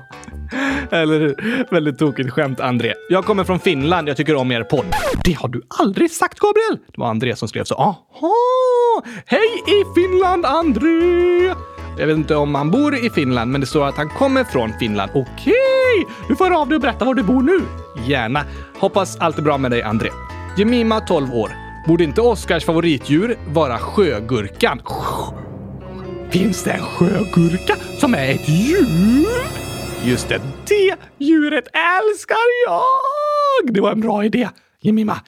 [laughs] Eller hur? Väldigt tokigt skämt, André. Jag kommer från Finland. Jag tycker om er podd. Det har du aldrig sagt, Gabriel! Det var André som skrev så. Jaha! Hej i Finland, André! Jag vet inte om han bor i Finland, men det står att han kommer från Finland. Okej! Du får höra av dig och berätta var du bor nu. gärna. Hoppas allt är bra med dig, André. Jemima, 12 år. Borde inte Oskars favoritdjur vara sjögurkan? Finns det en sjögurka som är ett djur? Just det. Det djuret älskar jag! Det var en bra idé. Jemima,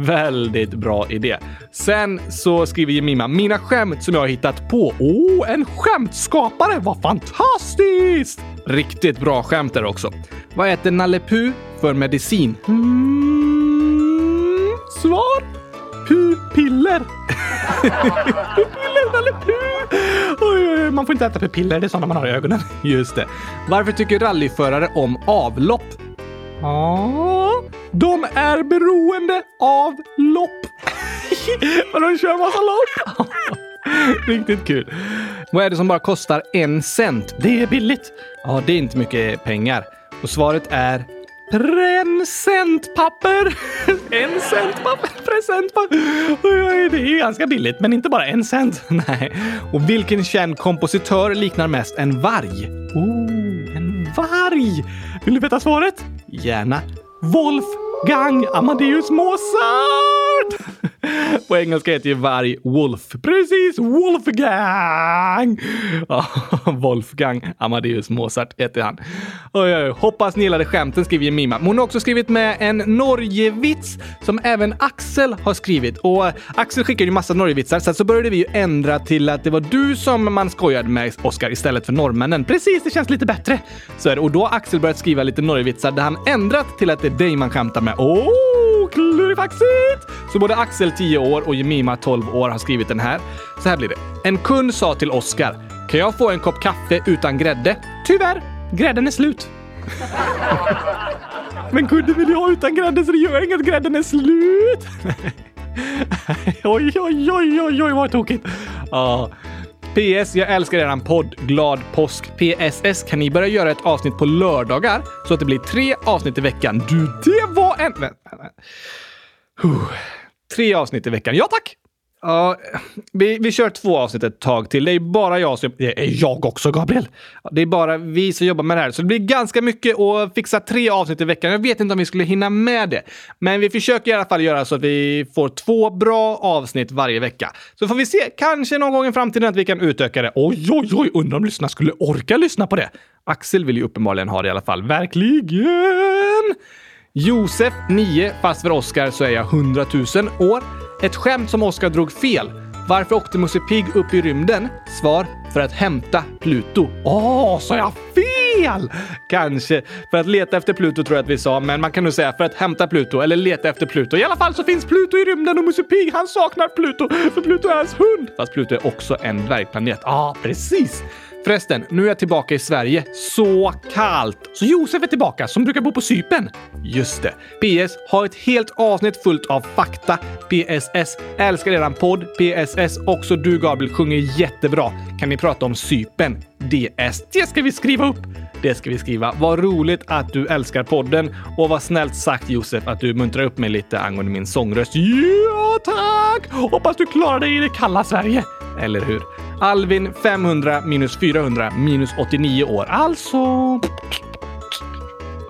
Väldigt bra idé. Sen så skriver Jemima, mina skämt som jag har hittat på. Åh, oh, en skämtskapare! Vad fantastiskt! Riktigt bra skämt där också. Vad äter Nalle Puh för medicin? Mm, svar? Pupiller. [laughs] pupiller, Nalle Puh! Oj, oj, oj, man får inte äta pupiller, det är sådana man har i ögonen. [laughs] Just det. Varför tycker rallyförare om avlopp? Ja, de är beroende av lopp. [laughs] Men de kör massa lopp. [laughs] Riktigt kul. Vad är det som bara kostar en cent? Det är billigt. Ja, det är inte mycket pengar. Och svaret är Presentpapper! [laughs] En cent papper, presentpapper. Det är ju ganska billigt, men inte bara en cent. Nej. Och vilken känd kompositör liknar mest en varg? Oh, en varg! Vill du veta svaret? Gärna. Wolfgang Amadeus Mozart! [laughs] På engelska heter ju varg Wolf. Precis, Wolfgang! Ja, [laughs] Wolfgang Amadeus Mozart heter han. Oj, oj, hoppas ni gillade skämten, skriver Mima. Hon har också skrivit med en Norgevits som även Axel har skrivit. Och eh, Axel skickade ju massa Norgevitsar, sen så började vi ju ändra till att det var du som man skojade med, Oscar, istället för norrmännen. Precis, det känns lite bättre. Så är det. Och då har Axel börjat skriva lite Norgevitsar där han ändrat till att det är dig man skämtar med. Åh, oh, klurifaxigt! Så både Axel 10 år och Jemima 12 år har skrivit den här. Så här blir det. En kund sa till Oscar, kan jag få en kopp kaffe utan grädde? Tyvärr, grädden är slut. [laughs] Men kunden vill ju ha utan grädde så det gör inget, grädden är slut. [laughs] oj, oj, oj, oj, oj, vad tokigt. Ja. PS, jag älskar eran podd. Glad påsk. PSS, kan ni börja göra ett avsnitt på lördagar så att det blir tre avsnitt i veckan? Du, det en... Vänta, vänta. Huh. Tre avsnitt i veckan. Ja, tack! Ja, vi, vi kör två avsnitt ett tag till. Det är bara jag som... Det är jag också, Gabriel. Det är bara vi som jobbar med det här, så det blir ganska mycket att fixa tre avsnitt i veckan. Jag vet inte om vi skulle hinna med det, men vi försöker i alla fall göra så att vi får två bra avsnitt varje vecka. Så får vi se, kanske någon gång i framtiden att vi kan utöka det. Oj, oj, oj, undrar om lyssnarna skulle orka lyssna på det. Axel vill ju uppenbarligen ha det i alla fall. Verkligen! Josef, 9, fast för Oscar så är jag 100 000 år. Ett skämt som Oscar drog fel. Varför åkte Musse Pigg upp i rymden? Svar, för att hämta Pluto. Åh, sa jag fel? Kanske. För att leta efter Pluto tror jag att vi sa, men man kan nog säga för att hämta Pluto eller leta efter Pluto. I alla fall så finns Pluto i rymden och Musse Pigg han saknar Pluto, för Pluto är hans hund. Fast Pluto är också en dvärgplanet. Ja, precis. Förresten, nu är jag tillbaka i Sverige. Så kallt! Så Josef är tillbaka, som brukar bo på Sypen. Just det. PS. Har ett helt avsnitt fullt av fakta. PSS. Älskar eran podd. PSS. Också du Gabriel sjunger jättebra. Kan ni prata om Sypen? DS. Det ska vi skriva upp! Det ska vi skriva. Vad roligt att du älskar podden och vad snällt sagt Josef att du muntrar upp mig lite angående min sångröst. Ja, tack! Hoppas du klarar dig i det kalla Sverige. Eller hur? Alvin 500 minus 400 minus 89 år. Alltså...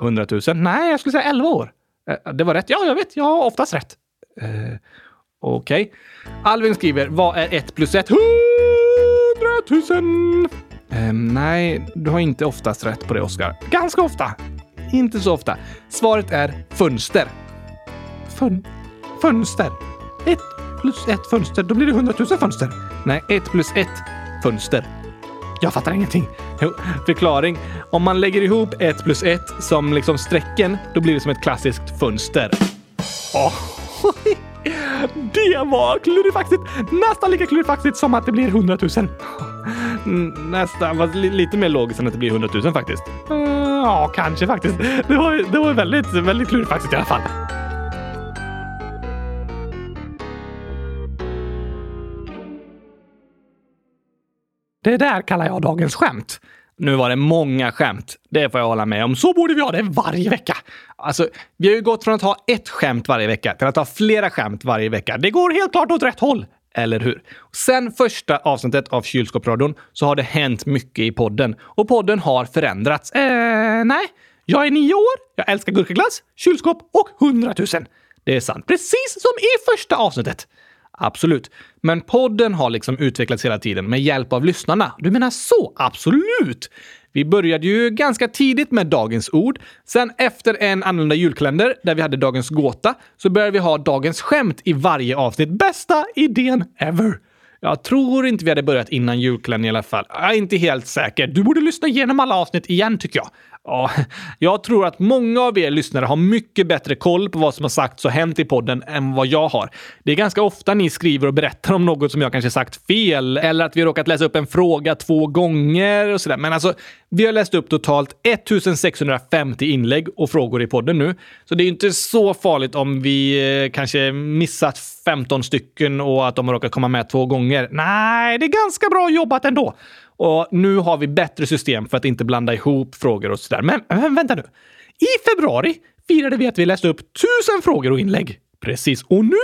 100 000? Nej, jag skulle säga 11 år. Eh, det var rätt. Ja, jag vet. Jag har oftast rätt. Eh, Okej. Alvin skriver, vad är 1 plus 1? 100 000! Eh, nej, du har inte oftast rätt på det, Oskar. Ganska ofta. Inte så ofta. Svaret är fönster. Fön... Fönster. Ett plus ett fönster, då blir det hundratusen fönster. Nej, ett plus ett fönster. Jag fattar ingenting. [laughs] Jo, förklaring. Om man lägger ihop ett plus ett som liksom strecken, då blir det som ett klassiskt fönster. Oh det var klurifaxigt! Nästan lika klurifaxigt som att det blir 100 000. Mm, nästan, fast lite mer logiskt än att det blir 100 000 faktiskt. Mm, ja, kanske faktiskt. Det var, det var väldigt, väldigt klurifaxigt i alla fall. Det där kallar jag dagens skämt. Nu var det många skämt. Det får jag hålla med om. Så borde vi ha det varje vecka. Alltså, vi har ju gått från att ha ett skämt varje vecka till att ha flera skämt varje vecka. Det går helt klart åt rätt håll. Eller hur? Sen första avsnittet av Kylskåpsradion så har det hänt mycket i podden och podden har förändrats. Eh, nej. Jag är nio år, jag älskar gurkaglass, kylskåp och hundratusen. Det är sant. Precis som i första avsnittet. Absolut. Men podden har liksom utvecklats hela tiden med hjälp av lyssnarna. Du menar så? Absolut! Vi började ju ganska tidigt med Dagens ord. Sen efter en annorlunda julkalender där vi hade Dagens gåta så började vi ha Dagens skämt i varje avsnitt. Bästa idén ever! Jag tror inte vi hade börjat innan julkalendern i alla fall. Jag är inte helt säker. Du borde lyssna igenom alla avsnitt igen tycker jag. Ja, [laughs] jag tror att många av er lyssnare har mycket bättre koll på vad som har sagts och hänt i podden än vad jag har. Det är ganska ofta ni skriver och berättar om något som jag kanske sagt fel eller att vi har råkat läsa upp en fråga två gånger och sådär. Men alltså, vi har läst upp totalt 1650 inlägg och frågor i podden nu. Så det är inte så farligt om vi eh, kanske missat 15 stycken och att de råkar komma med två gånger. Nej, det är ganska bra jobbat ändå. Och nu har vi bättre system för att inte blanda ihop frågor och sådär. Men, men vänta nu. I februari firade vi att vi läste upp tusen frågor och inlägg. Precis. Och nu,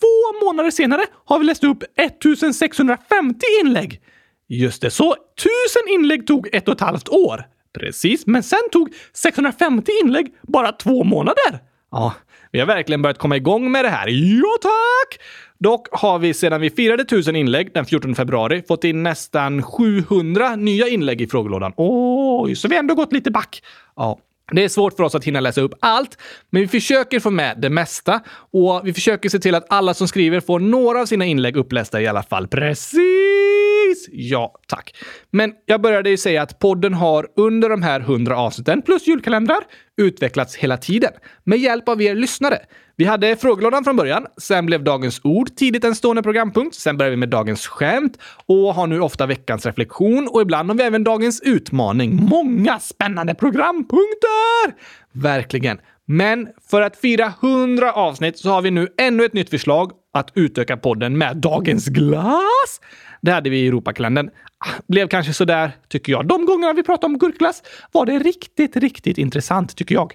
två månader senare, har vi läst upp 1650 inlägg. Just det, så tusen inlägg tog ett och ett halvt år. Precis, men sen tog 650 inlägg bara två månader. Ja, vi har verkligen börjat komma igång med det här. Ja, tack! Dock har vi sedan vi firade 1000 inlägg den 14 februari fått in nästan 700 nya inlägg i frågelådan. Oj, så vi har ändå gått lite back. Ja. Det är svårt för oss att hinna läsa upp allt, men vi försöker få med det mesta och vi försöker se till att alla som skriver får några av sina inlägg upplästa i alla fall. Precis! Ja, tack. Men jag började ju säga att podden har under de här 100 avsnitten plus julkalendrar utvecklats hela tiden med hjälp av er lyssnare. Vi hade frågelådan från början, sen blev dagens ord tidigt en stående programpunkt, sen började vi med dagens skämt och har nu ofta veckans reflektion och ibland har vi även dagens utmaning. Många spännande programpunkter! Verkligen. Men för att fira 100 avsnitt så har vi nu ännu ett nytt förslag att utöka podden med dagens glass. Det hade vi i Europakalendern. Ah, blev kanske sådär, tycker jag. De gångerna vi pratade om gurkglass var det riktigt, riktigt intressant, tycker jag.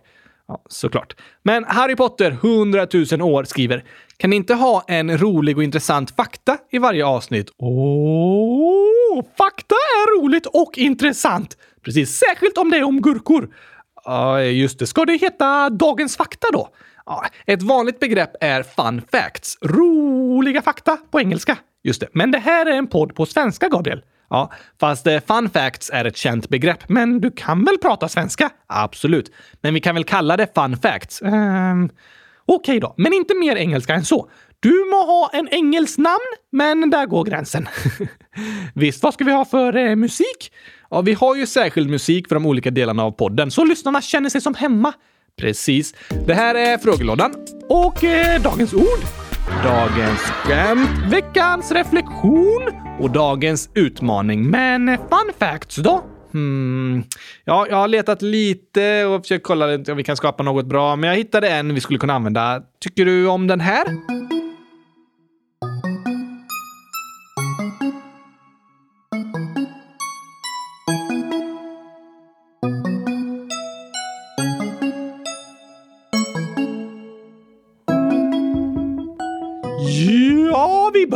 Ja, såklart. Men Harry Potter, 100 000 år, skriver Kan ni inte ha en rolig och intressant fakta i varje avsnitt? Åh, fakta är roligt och intressant! Precis, särskilt om det är om gurkor. Ja, just det. Ska det heta Dagens fakta då? Ja, ett vanligt begrepp är fun facts. Roliga fakta på engelska. Just det. Men det här är en podd på svenska, Gabriel. Ja, fast eh, fun facts är ett känt begrepp. Men du kan väl prata svenska? Absolut. Men vi kan väl kalla det fun facts? Ehm, Okej då, men inte mer engelska än så. Du må ha en engelsk namn, men där går gränsen. [laughs] Visst, vad ska vi ha för eh, musik? Ja, vi har ju särskild musik för de olika delarna av podden, så lyssnarna känner sig som hemma. Precis. Det här är frågelådan. Och eh, dagens ord. Dagens skämt. Veckans reflektion. och dagens utmaning. Men eh, fun facts då? Hmm. Ja, jag har letat lite och försökt kolla om vi kan skapa något bra, men jag hittade en vi skulle kunna använda. Tycker du om den här?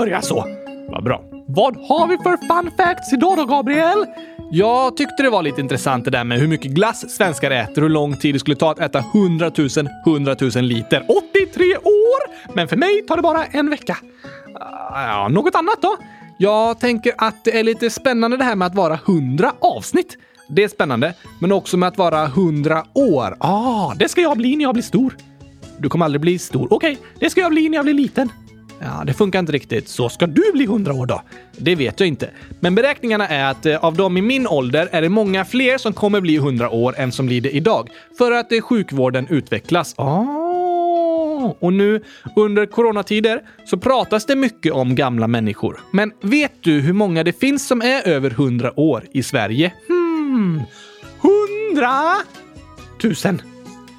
Ja, vi börjar så. Vad bra. Vad har vi för fun facts idag då, Gabriel? Jag tyckte det var lite intressant det där med hur mycket glass svenskar äter och hur lång tid det skulle ta att äta 100 000 100 000 liter. 83 år! Men för mig tar det bara en vecka. Ja, något annat då? Jag tänker att det är lite spännande det här med att vara 100 avsnitt. Det är spännande, men också med att vara 100 år. Ah, det ska jag bli när jag blir stor. Du kommer aldrig bli stor. Okej, det ska jag bli när jag blir liten. Ja, det funkar inte riktigt. Så ska du bli 100 år då? Det vet jag inte. Men beräkningarna är att eh, av dem i min ålder är det många fler som kommer bli 100 år än som blir det idag. För att eh, sjukvården utvecklas. Ah, Och nu under coronatider så pratas det mycket om gamla människor. Men vet du hur många det finns som är över 100 år i Sverige? hmm. 100 000.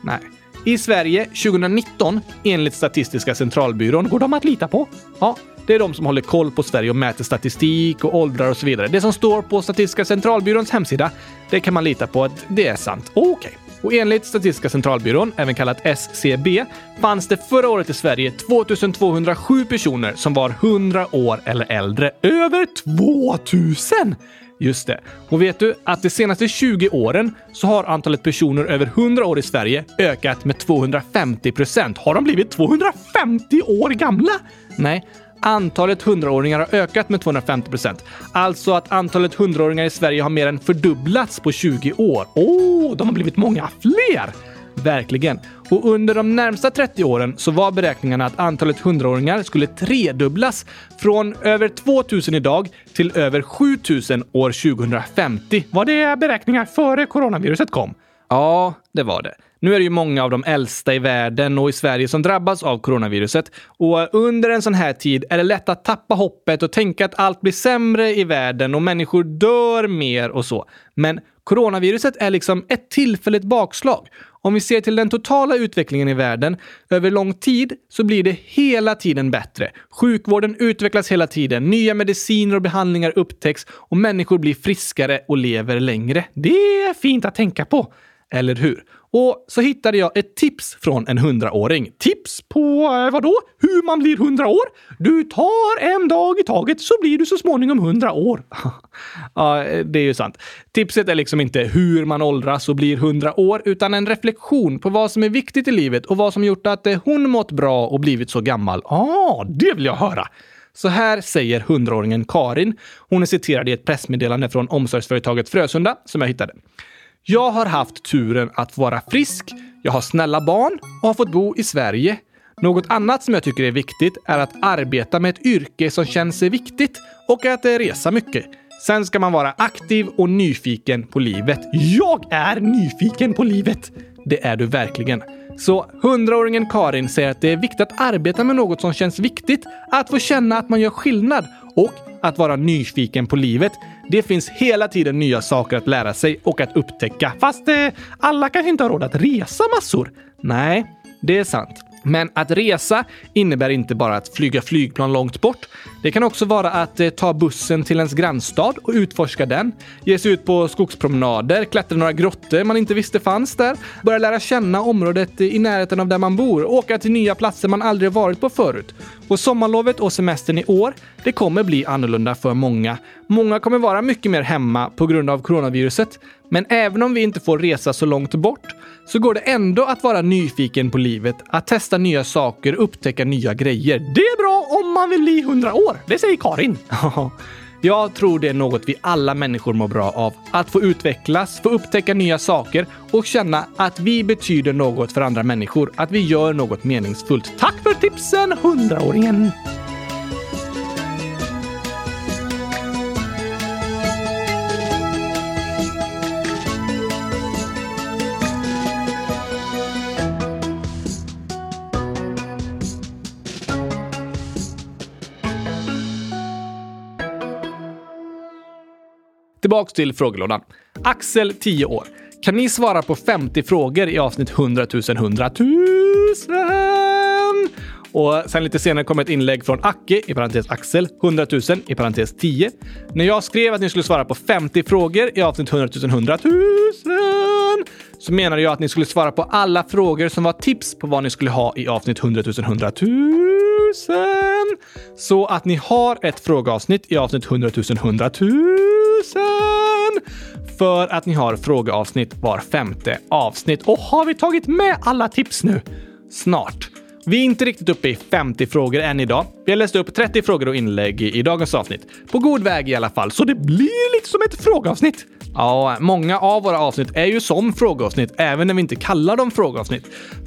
Nej. I Sverige 2019, enligt Statistiska centralbyrån, Går de att lita på? Ja, det är de som håller koll på Sverige och mäter statistik och åldrar och så vidare. Det som står på Statistiska centralbyråns hemsida, det kan man lita på att det är sant. Okej. Och enligt Statistiska centralbyrån, även kallat SCB, fanns det förra året i Sverige 2207 personer som var 100 år eller äldre. Över 2000! Just det. Och vet du att de senaste 20 åren så har antalet personer över 100 år i Sverige ökat med 250 procent. Har de blivit 250 år gamla? Nej, antalet 100-åringar har ökat med 250 procent. Alltså att antalet 100-åringar i Sverige har mer än fördubblats på 20 år. Åh, oh, de har blivit många fler! Verkligen. Och under de närmsta 30 åren så var beräkningarna att antalet 100-åringar skulle tredubblas från över 2000 idag till över 7000 år 2050. Var det beräkningar före coronaviruset kom? Ja, det var det. Nu är det ju många av de äldsta i världen och i Sverige som drabbas av coronaviruset. Och under en sån här tid är det lätt att tappa hoppet och tänka att allt blir sämre i världen och människor dör mer och så. Men coronaviruset är liksom ett tillfälligt bakslag. Om vi ser till den totala utvecklingen i världen över lång tid så blir det hela tiden bättre. Sjukvården utvecklas hela tiden, nya mediciner och behandlingar upptäcks och människor blir friskare och lever längre. Det är fint att tänka på. Eller hur? Och så hittade jag ett tips från en hundraåring. Tips på eh, vad då? Hur man blir 100 år? Du tar en dag i taget så blir du så småningom 100 år. [laughs] ja, det är ju sant. Tipset är liksom inte hur man åldras och blir 100 år, utan en reflektion på vad som är viktigt i livet och vad som gjort att eh, hon mått bra och blivit så gammal. ah, det vill jag höra. Så här säger hundraåringen Karin. Hon är citerad i ett pressmeddelande från omsorgsföretaget Frösunda som jag hittade. Jag har haft turen att vara frisk, jag har snälla barn och har fått bo i Sverige. Något annat som jag tycker är viktigt är att arbeta med ett yrke som känns viktigt och att resa mycket. Sen ska man vara aktiv och nyfiken på livet. Jag är nyfiken på livet! Det är du verkligen. Så 100-åringen Karin säger att det är viktigt att arbeta med något som känns viktigt, att få känna att man gör skillnad och att vara nyfiken på livet. Det finns hela tiden nya saker att lära sig och att upptäcka. Fast eh, alla kanske inte har råd att resa massor. Nej, det är sant. Men att resa innebär inte bara att flyga flygplan långt bort. Det kan också vara att eh, ta bussen till ens grannstad och utforska den. Ge sig ut på skogspromenader, klättra några grottor man inte visste fanns där, börja lära känna området i närheten av där man bor, åka till nya platser man aldrig varit på förut. Och sommarlovet och semestern i år, det kommer bli annorlunda för många. Många kommer vara mycket mer hemma på grund av coronaviruset. Men även om vi inte får resa så långt bort så går det ändå att vara nyfiken på livet, att testa nya saker, upptäcka nya grejer. Det är bra om man vill bli 100 år, det säger Karin. [laughs] Jag tror det är något vi alla människor mår bra av. Att få utvecklas, få upptäcka nya saker och känna att vi betyder något för andra människor. Att vi gör något meningsfullt. Tack för tipsen, 100-åringen! Tillbaks till frågelådan. Axel, 10 år. Kan ni svara på 50 frågor i avsnitt 100 000 100 000? Och sen lite senare kom ett inlägg från Acke, i parentes Axel, 100 000, i parentes 10. När jag skrev att ni skulle svara på 50 frågor i avsnitt 100 000 100 000 så menade jag att ni skulle svara på alla frågor som var tips på vad ni skulle ha i avsnitt 100 000 100 000. Så att ni har ett frågeavsnitt i avsnitt 100 000 100 000 för att ni har frågeavsnitt var femte avsnitt. Och har vi tagit med alla tips nu? Snart. Vi är inte riktigt uppe i 50 frågor än idag. Vi har läst upp 30 frågor och inlägg i, dagens avsnitt. På god väg i alla fall, så det blir lite som ett frågeavsnitt. Ja, många av våra avsnitt är ju som frågeavsnitt, även när vi inte kallar dem frågeavsnitt.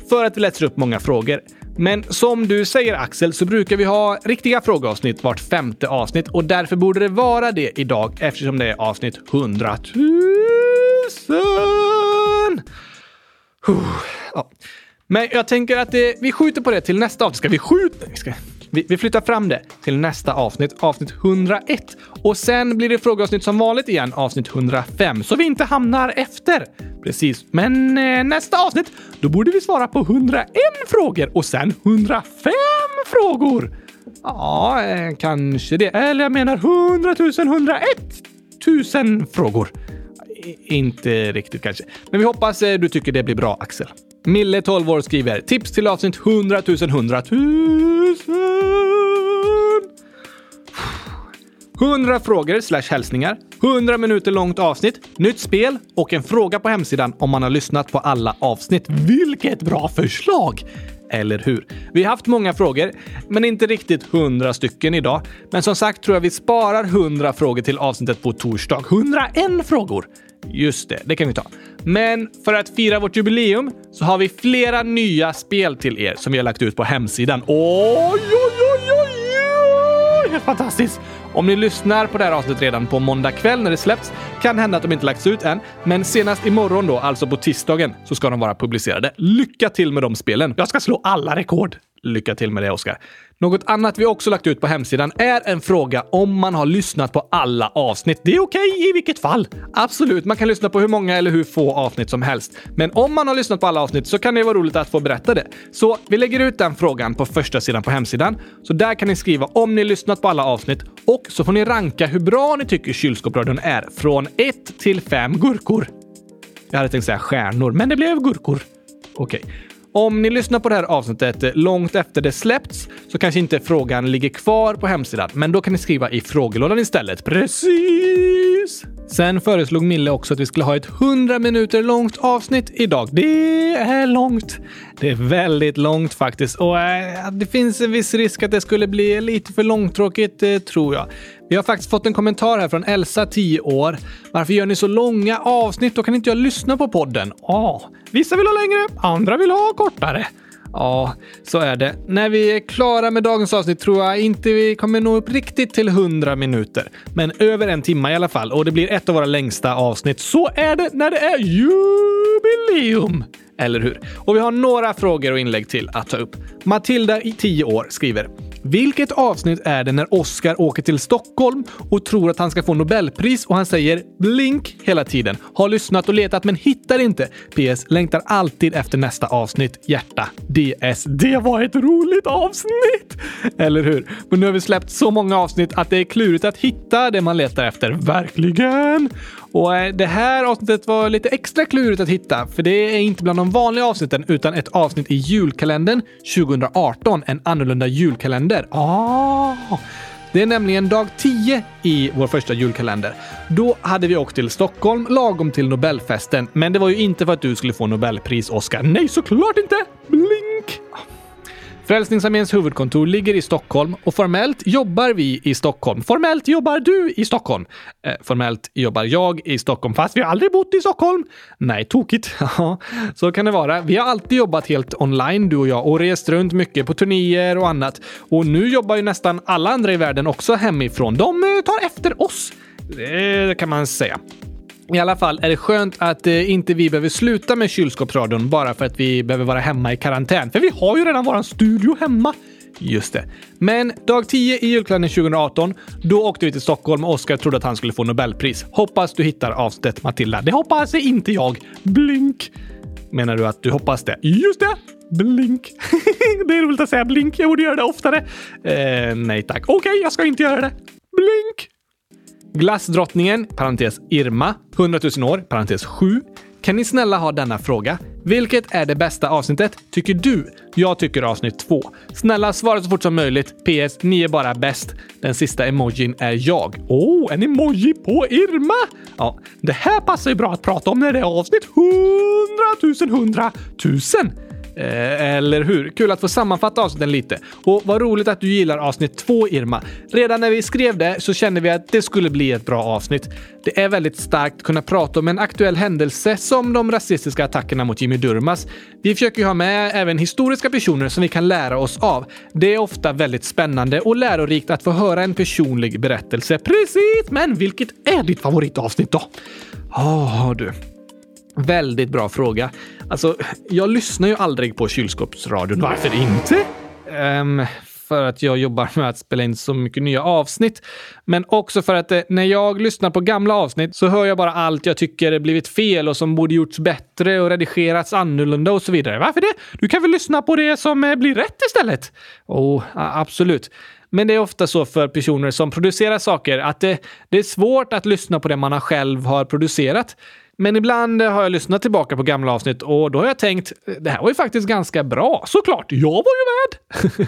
För att vi läser upp många frågor. Men som du säger Axel så brukar vi ha riktiga frågeavsnitt vart femte avsnitt och därför borde det vara det idag eftersom det är avsnitt 100 000. Ja. Men jag tänker att det, vi skjuter på det till nästa avsnitt. Ska vi skjuta? Vi, ska, vi, vi flyttar fram det till nästa avsnitt, avsnitt 101. Och sen blir det frågeavsnitt som vanligt igen, avsnitt 105. Så vi inte hamnar efter. Precis. Men eh, nästa avsnitt, då borde vi svara på 101 frågor och sen 105 frågor. Ja, eh, kanske det. Eller jag menar 100 000, 101 000 frågor. I- Inte riktigt kanske. Men vi hoppas eh, du tycker det blir bra, Axel. Mille, 12 år, skriver tips till avsnitt 100 000 100 000. 100 frågor slash hälsningar, 100 minuter långt avsnitt, nytt spel och en fråga på hemsidan om man har lyssnat på alla avsnitt. Vilket bra förslag! Eller hur? Vi har haft många frågor, men inte riktigt 100 stycken idag. Men som sagt tror jag vi sparar 100 frågor till avsnittet på torsdag. 101 frågor! Just det, det kan vi ta. Men för att fira vårt jubileum så har vi flera nya spel till er som vi har lagt ut på hemsidan. Oj, oj, oj, oj, oj! Helt fantastiskt! Om ni lyssnar på det här avsnittet redan på måndag kväll när det släpps kan hända att de inte lagts ut än, men senast imorgon då, alltså på tisdagen, så ska de vara publicerade. Lycka till med de spelen! Jag ska slå alla rekord! Lycka till med det, Oskar. Något annat vi också lagt ut på hemsidan är en fråga om man har lyssnat på alla avsnitt. Det är okej i vilket fall. Absolut, man kan lyssna på hur många eller hur få avsnitt som helst. Men om man har lyssnat på alla avsnitt så kan det vara roligt att få berätta det. Så vi lägger ut den frågan på första sidan på hemsidan. Så där kan ni skriva om ni lyssnat på alla avsnitt och så får ni ranka hur bra ni tycker kylskåpsradion är från 1 till 5 gurkor. Jag hade tänkt säga stjärnor, men det blev gurkor. Okej. Om ni lyssnar på det här avsnittet eh, långt efter det släppts så kanske inte frågan ligger kvar på hemsidan, men då kan ni skriva i frågelådan istället. Precis! Sen föreslog Mille också att vi skulle ha ett 100 minuter långt avsnitt idag. Det är långt. Det är väldigt långt faktiskt och äh, det finns en viss risk att det skulle bli lite för långtråkigt, eh, tror jag. Vi har faktiskt fått en kommentar här från Elsa, 10 år. Varför gör ni så långa avsnitt? Då kan inte jag lyssna på podden. Ja, vissa vill ha längre, andra vill ha kortare. Ja, så är det. När vi är klara med dagens avsnitt tror jag inte vi kommer nå upp riktigt till 100 minuter. Men över en timme i alla fall och det blir ett av våra längsta avsnitt. Så är det när det är jubileum! Eller hur? Och vi har några frågor och inlägg till att ta upp. Matilda i 10 år skriver vilket avsnitt är det när Oscar åker till Stockholm och tror att han ska få Nobelpris och han säger blink hela tiden? Har lyssnat och letat men hittar inte. PS. Längtar alltid efter nästa avsnitt. Hjärta. DS. Det var ett roligt avsnitt! Eller hur? Men nu har vi släppt så många avsnitt att det är klurigt att hitta det man letar efter. Verkligen! Och eh, det här avsnittet var lite extra klurigt att hitta, för det är inte bland de vanliga avsnitten utan ett avsnitt i julkalendern 2018, en annorlunda julkalender. Ah! Det är nämligen dag 10 i vår första julkalender. Då hade vi åkt till Stockholm lagom till Nobelfesten, men det var ju inte för att du skulle få Nobelpris, Oscar. Nej, såklart inte! Blink! Frälsningsarméns huvudkontor ligger i Stockholm och formellt jobbar vi i Stockholm. Formellt jobbar du i Stockholm. Eh, formellt jobbar jag i Stockholm, fast vi har aldrig bott i Stockholm. Nej, tokigt. [laughs] Ja, så kan det vara. Vi har alltid jobbat helt online, du och jag, och rest runt mycket på turnéer och annat. Och nu jobbar ju nästan alla andra i världen också hemifrån. De eh, tar efter oss. Det kan man säga. I alla fall är det skönt att eh, inte vi behöver sluta med kylskåpsradion bara för att vi behöver vara hemma i karantän. För vi har ju redan våran studio hemma. Just det. Men dag 10 i julkalendern 2018, då åkte vi till Stockholm och Oskar trodde att han skulle få Nobelpris. Hoppas du hittar avsnittet Matilda. Det hoppas inte jag. Blink! Menar du att du hoppas det? Just det! Blink. [laughs] det är roligt att säga blink. Jag borde göra det oftare. Eh, nej tack. Okej, jag ska inte göra det. Blink! Glassdrottningen, parentes Irma, 100 000 år, parentes 7. Kan ni snälla ha denna fråga? Vilket är det bästa avsnittet, tycker du? Jag tycker avsnitt 2. Snälla svara så fort som möjligt. PS. Ni är bara bäst. Den sista emojin är jag. Oh, en emoji på Irma! Ja, det här passar ju bra att prata om när det är avsnitt 100 000 100 000. Eh, eller hur? Kul att få sammanfatta avsnitten lite. Och vad roligt att du gillar avsnitt två, Irma. Redan när vi skrev det så kände vi att det skulle bli ett bra avsnitt. Det är väldigt starkt att kunna prata om en aktuell händelse som de rasistiska attackerna mot Jimmy Durmaz. Vi försöker ju ha med även historiska personer som vi kan lära oss av. Det är ofta väldigt spännande och lärorikt att få höra en personlig berättelse. Precis! Men vilket är ditt favoritavsnitt då? Ja, du. Väldigt bra fråga. Alltså, jag lyssnar ju aldrig på kylskåpsradion. Varför inte? Um, för att jag jobbar med att spela in så mycket nya avsnitt. Men också för att eh, när jag lyssnar på gamla avsnitt så hör jag bara allt jag tycker blivit fel och som borde gjorts bättre och redigerats annorlunda och så vidare. Varför det? Du kan väl lyssna på det som eh, blir rätt istället? Oh, absolut. Men det är ofta så för personer som producerar saker att det, det är svårt att lyssna på det man själv har producerat. Men ibland har jag lyssnat tillbaka på gamla avsnitt och då har jag tänkt, det här var ju faktiskt ganska bra. Såklart, jag var ju med!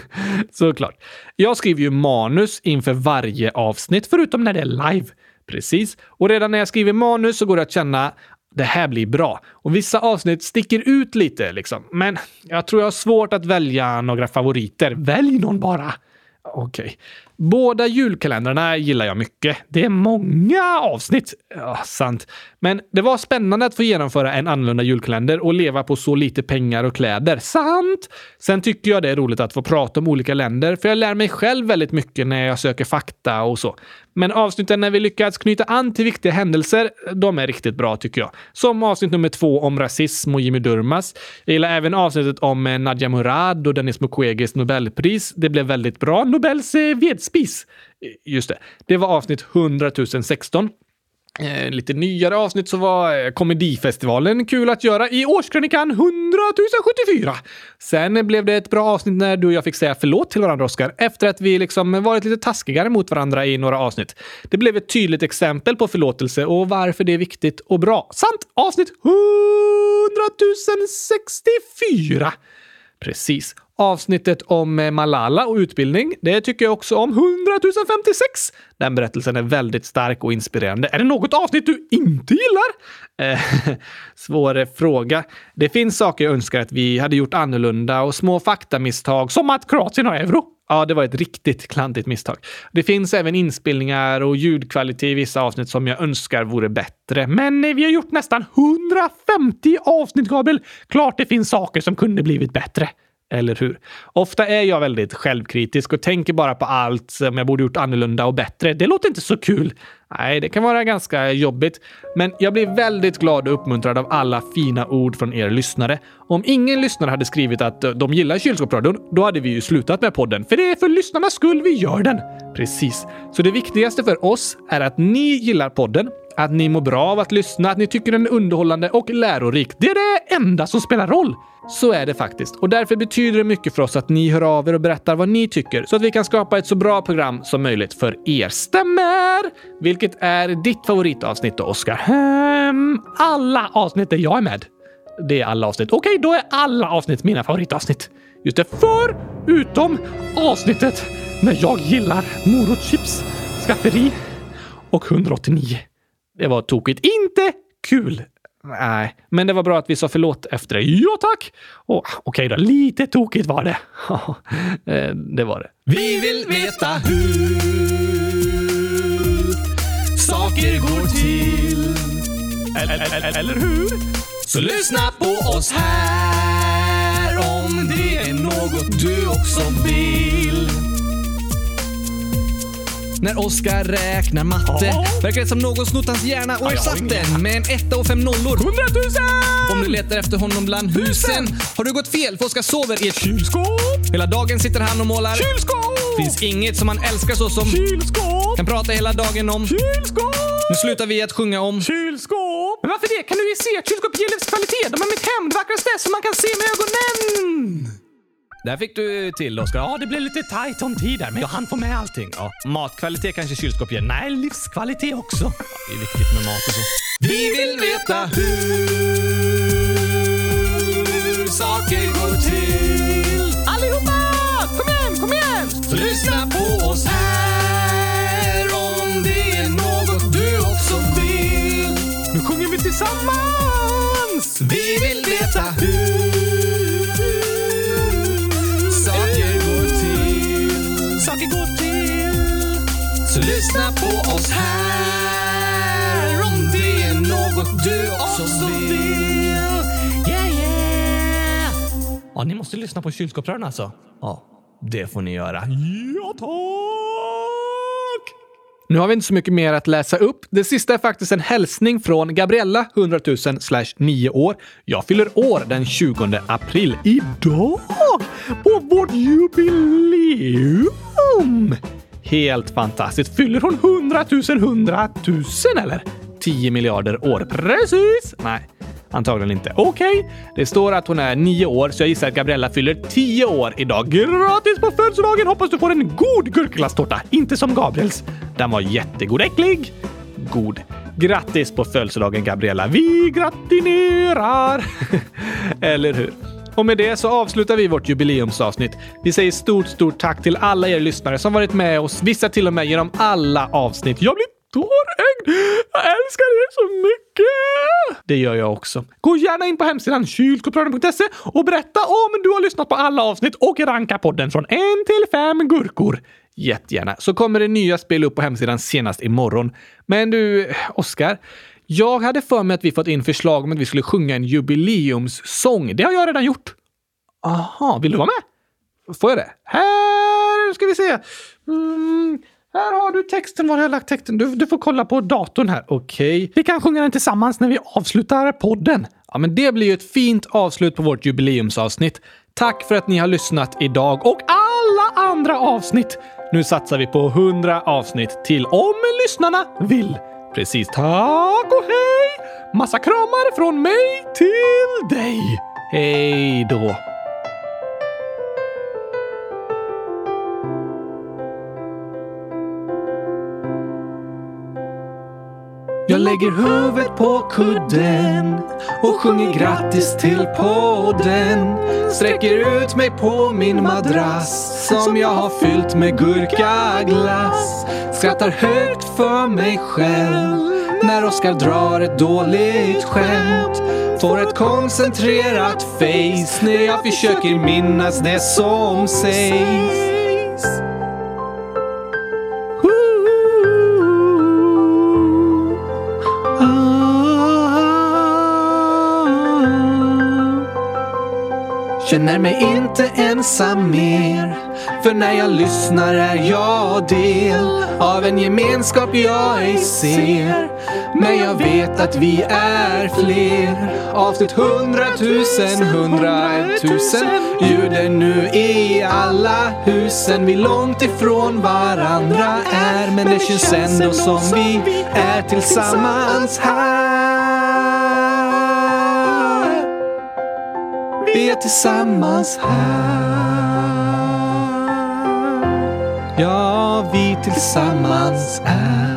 [laughs] Såklart. Jag skriver ju manus inför varje avsnitt, förutom när det är live. Precis. Och redan när jag skriver manus så går det att känna det här blir bra. Och vissa avsnitt sticker ut lite liksom. Men jag tror jag har svårt att välja några favoriter. Välj någon bara! Okej. Okay. Båda julkalendrarna gillar jag mycket. Det är många avsnitt. Ja, sant. Men det var spännande att få genomföra en annorlunda julkalender och leva på så lite pengar och kläder. Sant! Sen tycker jag det är roligt att få prata om olika länder, för jag lär mig själv väldigt mycket när jag söker fakta och så. Men avsnitten när vi lyckats knyta an till viktiga händelser, de är riktigt bra tycker jag. Som avsnitt nummer två om rasism och Jimmy Durmaz. Jag gillar även avsnittet om eh, Nadia Murad och Dennis Mukweges Nobelpris. Det blev väldigt bra. Nobels eh, Spis. Just det. Det var avsnitt 100 016. Eh, lite nyare avsnitt så var eh, Komedifestivalen kul att göra i årskrönikan 100 074. Sen blev det ett bra avsnitt när du och jag fick säga förlåt till varandra, Oskar, efter att vi liksom varit lite taskigare mot varandra i några avsnitt. Det blev ett tydligt exempel på förlåtelse och varför det är viktigt och bra. Sant! Avsnitt 100 064! Precis. Avsnittet om eh, Malala och utbildning, det tycker jag också om. 100 056! Den berättelsen är väldigt stark och inspirerande. Är det något avsnitt du inte gillar? Eh, [laughs] svår fråga. Det finns saker jag önskar att vi hade gjort annorlunda och små faktamisstag, som att Kroatien har euro. Ja, det var ett riktigt klantigt misstag. Det finns även inspelningar och ljudkvalitet i vissa avsnitt som jag önskar vore bättre. Men eh, vi har gjort nästan 150 avsnitt, Gabriel. Klart det finns saker som kunde blivit bättre. Eller hur? Ofta är jag väldigt självkritisk och tänker bara på allt som jag borde gjort annorlunda och bättre. Det låter inte så kul. Nej, det kan vara ganska jobbigt. Men jag blir väldigt glad och uppmuntrad av alla fina ord från er lyssnare. Om ingen lyssnare hade skrivit att eh, de gillar kylskåpsradion, då hade vi ju slutat med podden. För det är för lyssnarnas skull vi gör den. Precis. Så det viktigaste för oss är att ni gillar podden att ni mår bra av att lyssna, att ni tycker den är underhållande och lärorik. Det är det enda som spelar roll. Så är det faktiskt. Och därför betyder det mycket för oss att ni hör av er och berättar vad ni tycker så att vi kan skapa ett så bra program som möjligt för er. Stämmer! Vilket vilket är ditt favoritavsnitt då, Oskar? Um, ehm, alla avsnitt där jag är med. Det är alla avsnitt. Okej, då är alla avsnitt mina favoritavsnitt. Just det, förutom avsnittet när jag gillar morotschips, skafferi och 189. Det var tokigt. Inte kul! Nej, men det var bra att vi sa förlåt efter det. Ja, tack! Oh, Okej okay då, lite tokigt var det. [laughs] Eh, det var det. Vi vill veta hur saker går till. Eller, eller hur? Så lyssna på oss här om det är något du också vill. När Oskar räknar matte Ja. verkar det som någon snott hans hjärna och Ja, ersatt den med en etta och fem nollor. Hundratusen! Om du letar efter honom bland husen har du gått fel för Oskar sover i ett Kylskåp! Hela dagen sitter han och målar. Kylskåp! Finns inget som han älskar så som Kylskåp! kan prata hela dagen om. Kylskåp! Nu slutar vi att sjunga om. Kylskåp! Men varför det? Kan du ju se att kylskåp ger livskvalitet? De är mitt hem, det vackraste som man kan se med ögonen! Där fick du till Oskar. Ja, det blev lite tajt om tid där, men jag hann få med allting. Ja, matkvalitet kanske kylskåp ger. Nej, livskvalitet också. det är viktigt med mat och så. Vi vill veta hur saker går till. Lyssna på oss här om det är något du också vill. Nu sjunger vi tillsammans! Vi vill veta hur saker går till. Saker går till. Så lyssna på oss här om det är något du också vill. Yeah, yeah! Ja, ni måste lyssna på kylskåpsrören alltså. Ja, det får ni göra. Ja, tack! Nu har vi inte så mycket mer att läsa upp. Det sista är faktiskt en hälsning från Gabriella, 100 000 slash 9 år. Jag fyller år den 20 april. Idag! På vårt jubileum! Helt fantastiskt. Fyller hon 100 000 100 000 eller? 10 miljarder år. Precis! Nej, antagligen inte. Okej, det står att hon är 9 år så jag gissar att Gabriella fyller 10 år idag. Grattis på födelsedagen! Hoppas du får en god gurkglasstårta, Inte som Gabriels. Den var jättegod. Äcklig! God. Grattis på födelsedagen Gabriella. Vi gratinerar! [laughs] Eller hur? Och med det så avslutar vi vårt jubileumsavsnitt. Vi säger stort, stort tack till alla er lyssnare som varit med oss, vissa till och med genom alla avsnitt. Jag blir tårögd! Jag älskar er så mycket! Det gör jag också. Gå gärna in på hemsidan kylskåpsradion.se och berätta om du har lyssnat på alla avsnitt och ranka podden från en till fem gurkor. Jättegärna. Så kommer det nya spel upp på hemsidan senast imorgon. Men du, Oskar. Jag hade för mig att vi fått in förslag om att vi skulle sjunga en jubileumssång. Det har jag redan gjort. Aha, vill du vara med? Får jag det? Här ska vi se. Mm, här har du texten. Var har jag lagt texten? Du, du får kolla på datorn här. Okej. Vi kan sjunga den tillsammans när vi avslutar podden. Ja, men det blir ju ett fint avslut på vårt jubileumsavsnitt. Tack för att ni har lyssnat idag och alla andra avsnitt. Nu satsar vi på 100 avsnitt till om lyssnarna vill. Precis. Tack och hej! Massa kramar från mig till dig. Hej då! Jag lägger huvudet på kudden och sjunger grattis till podden. Sträcker ut mig på min madrass som jag har fyllt med gurkaglass. Skrattar högt för mig själv när Oskar drar ett dåligt skämt. Får ett koncentrerat face när jag försöker minnas det som sägs. Känner mig inte ensam mer. För när jag lyssnar är jag del Av en gemenskap jag ej ser. Men jag vet att vi är fler. Avsnitt hundratusen, hundratusen. Ljuder nu i alla husen. Vi långt ifrån varandra är. Men det känns ändå som vi är tillsammans här. Vi är tillsammans här. Ja, vi tillsammans är.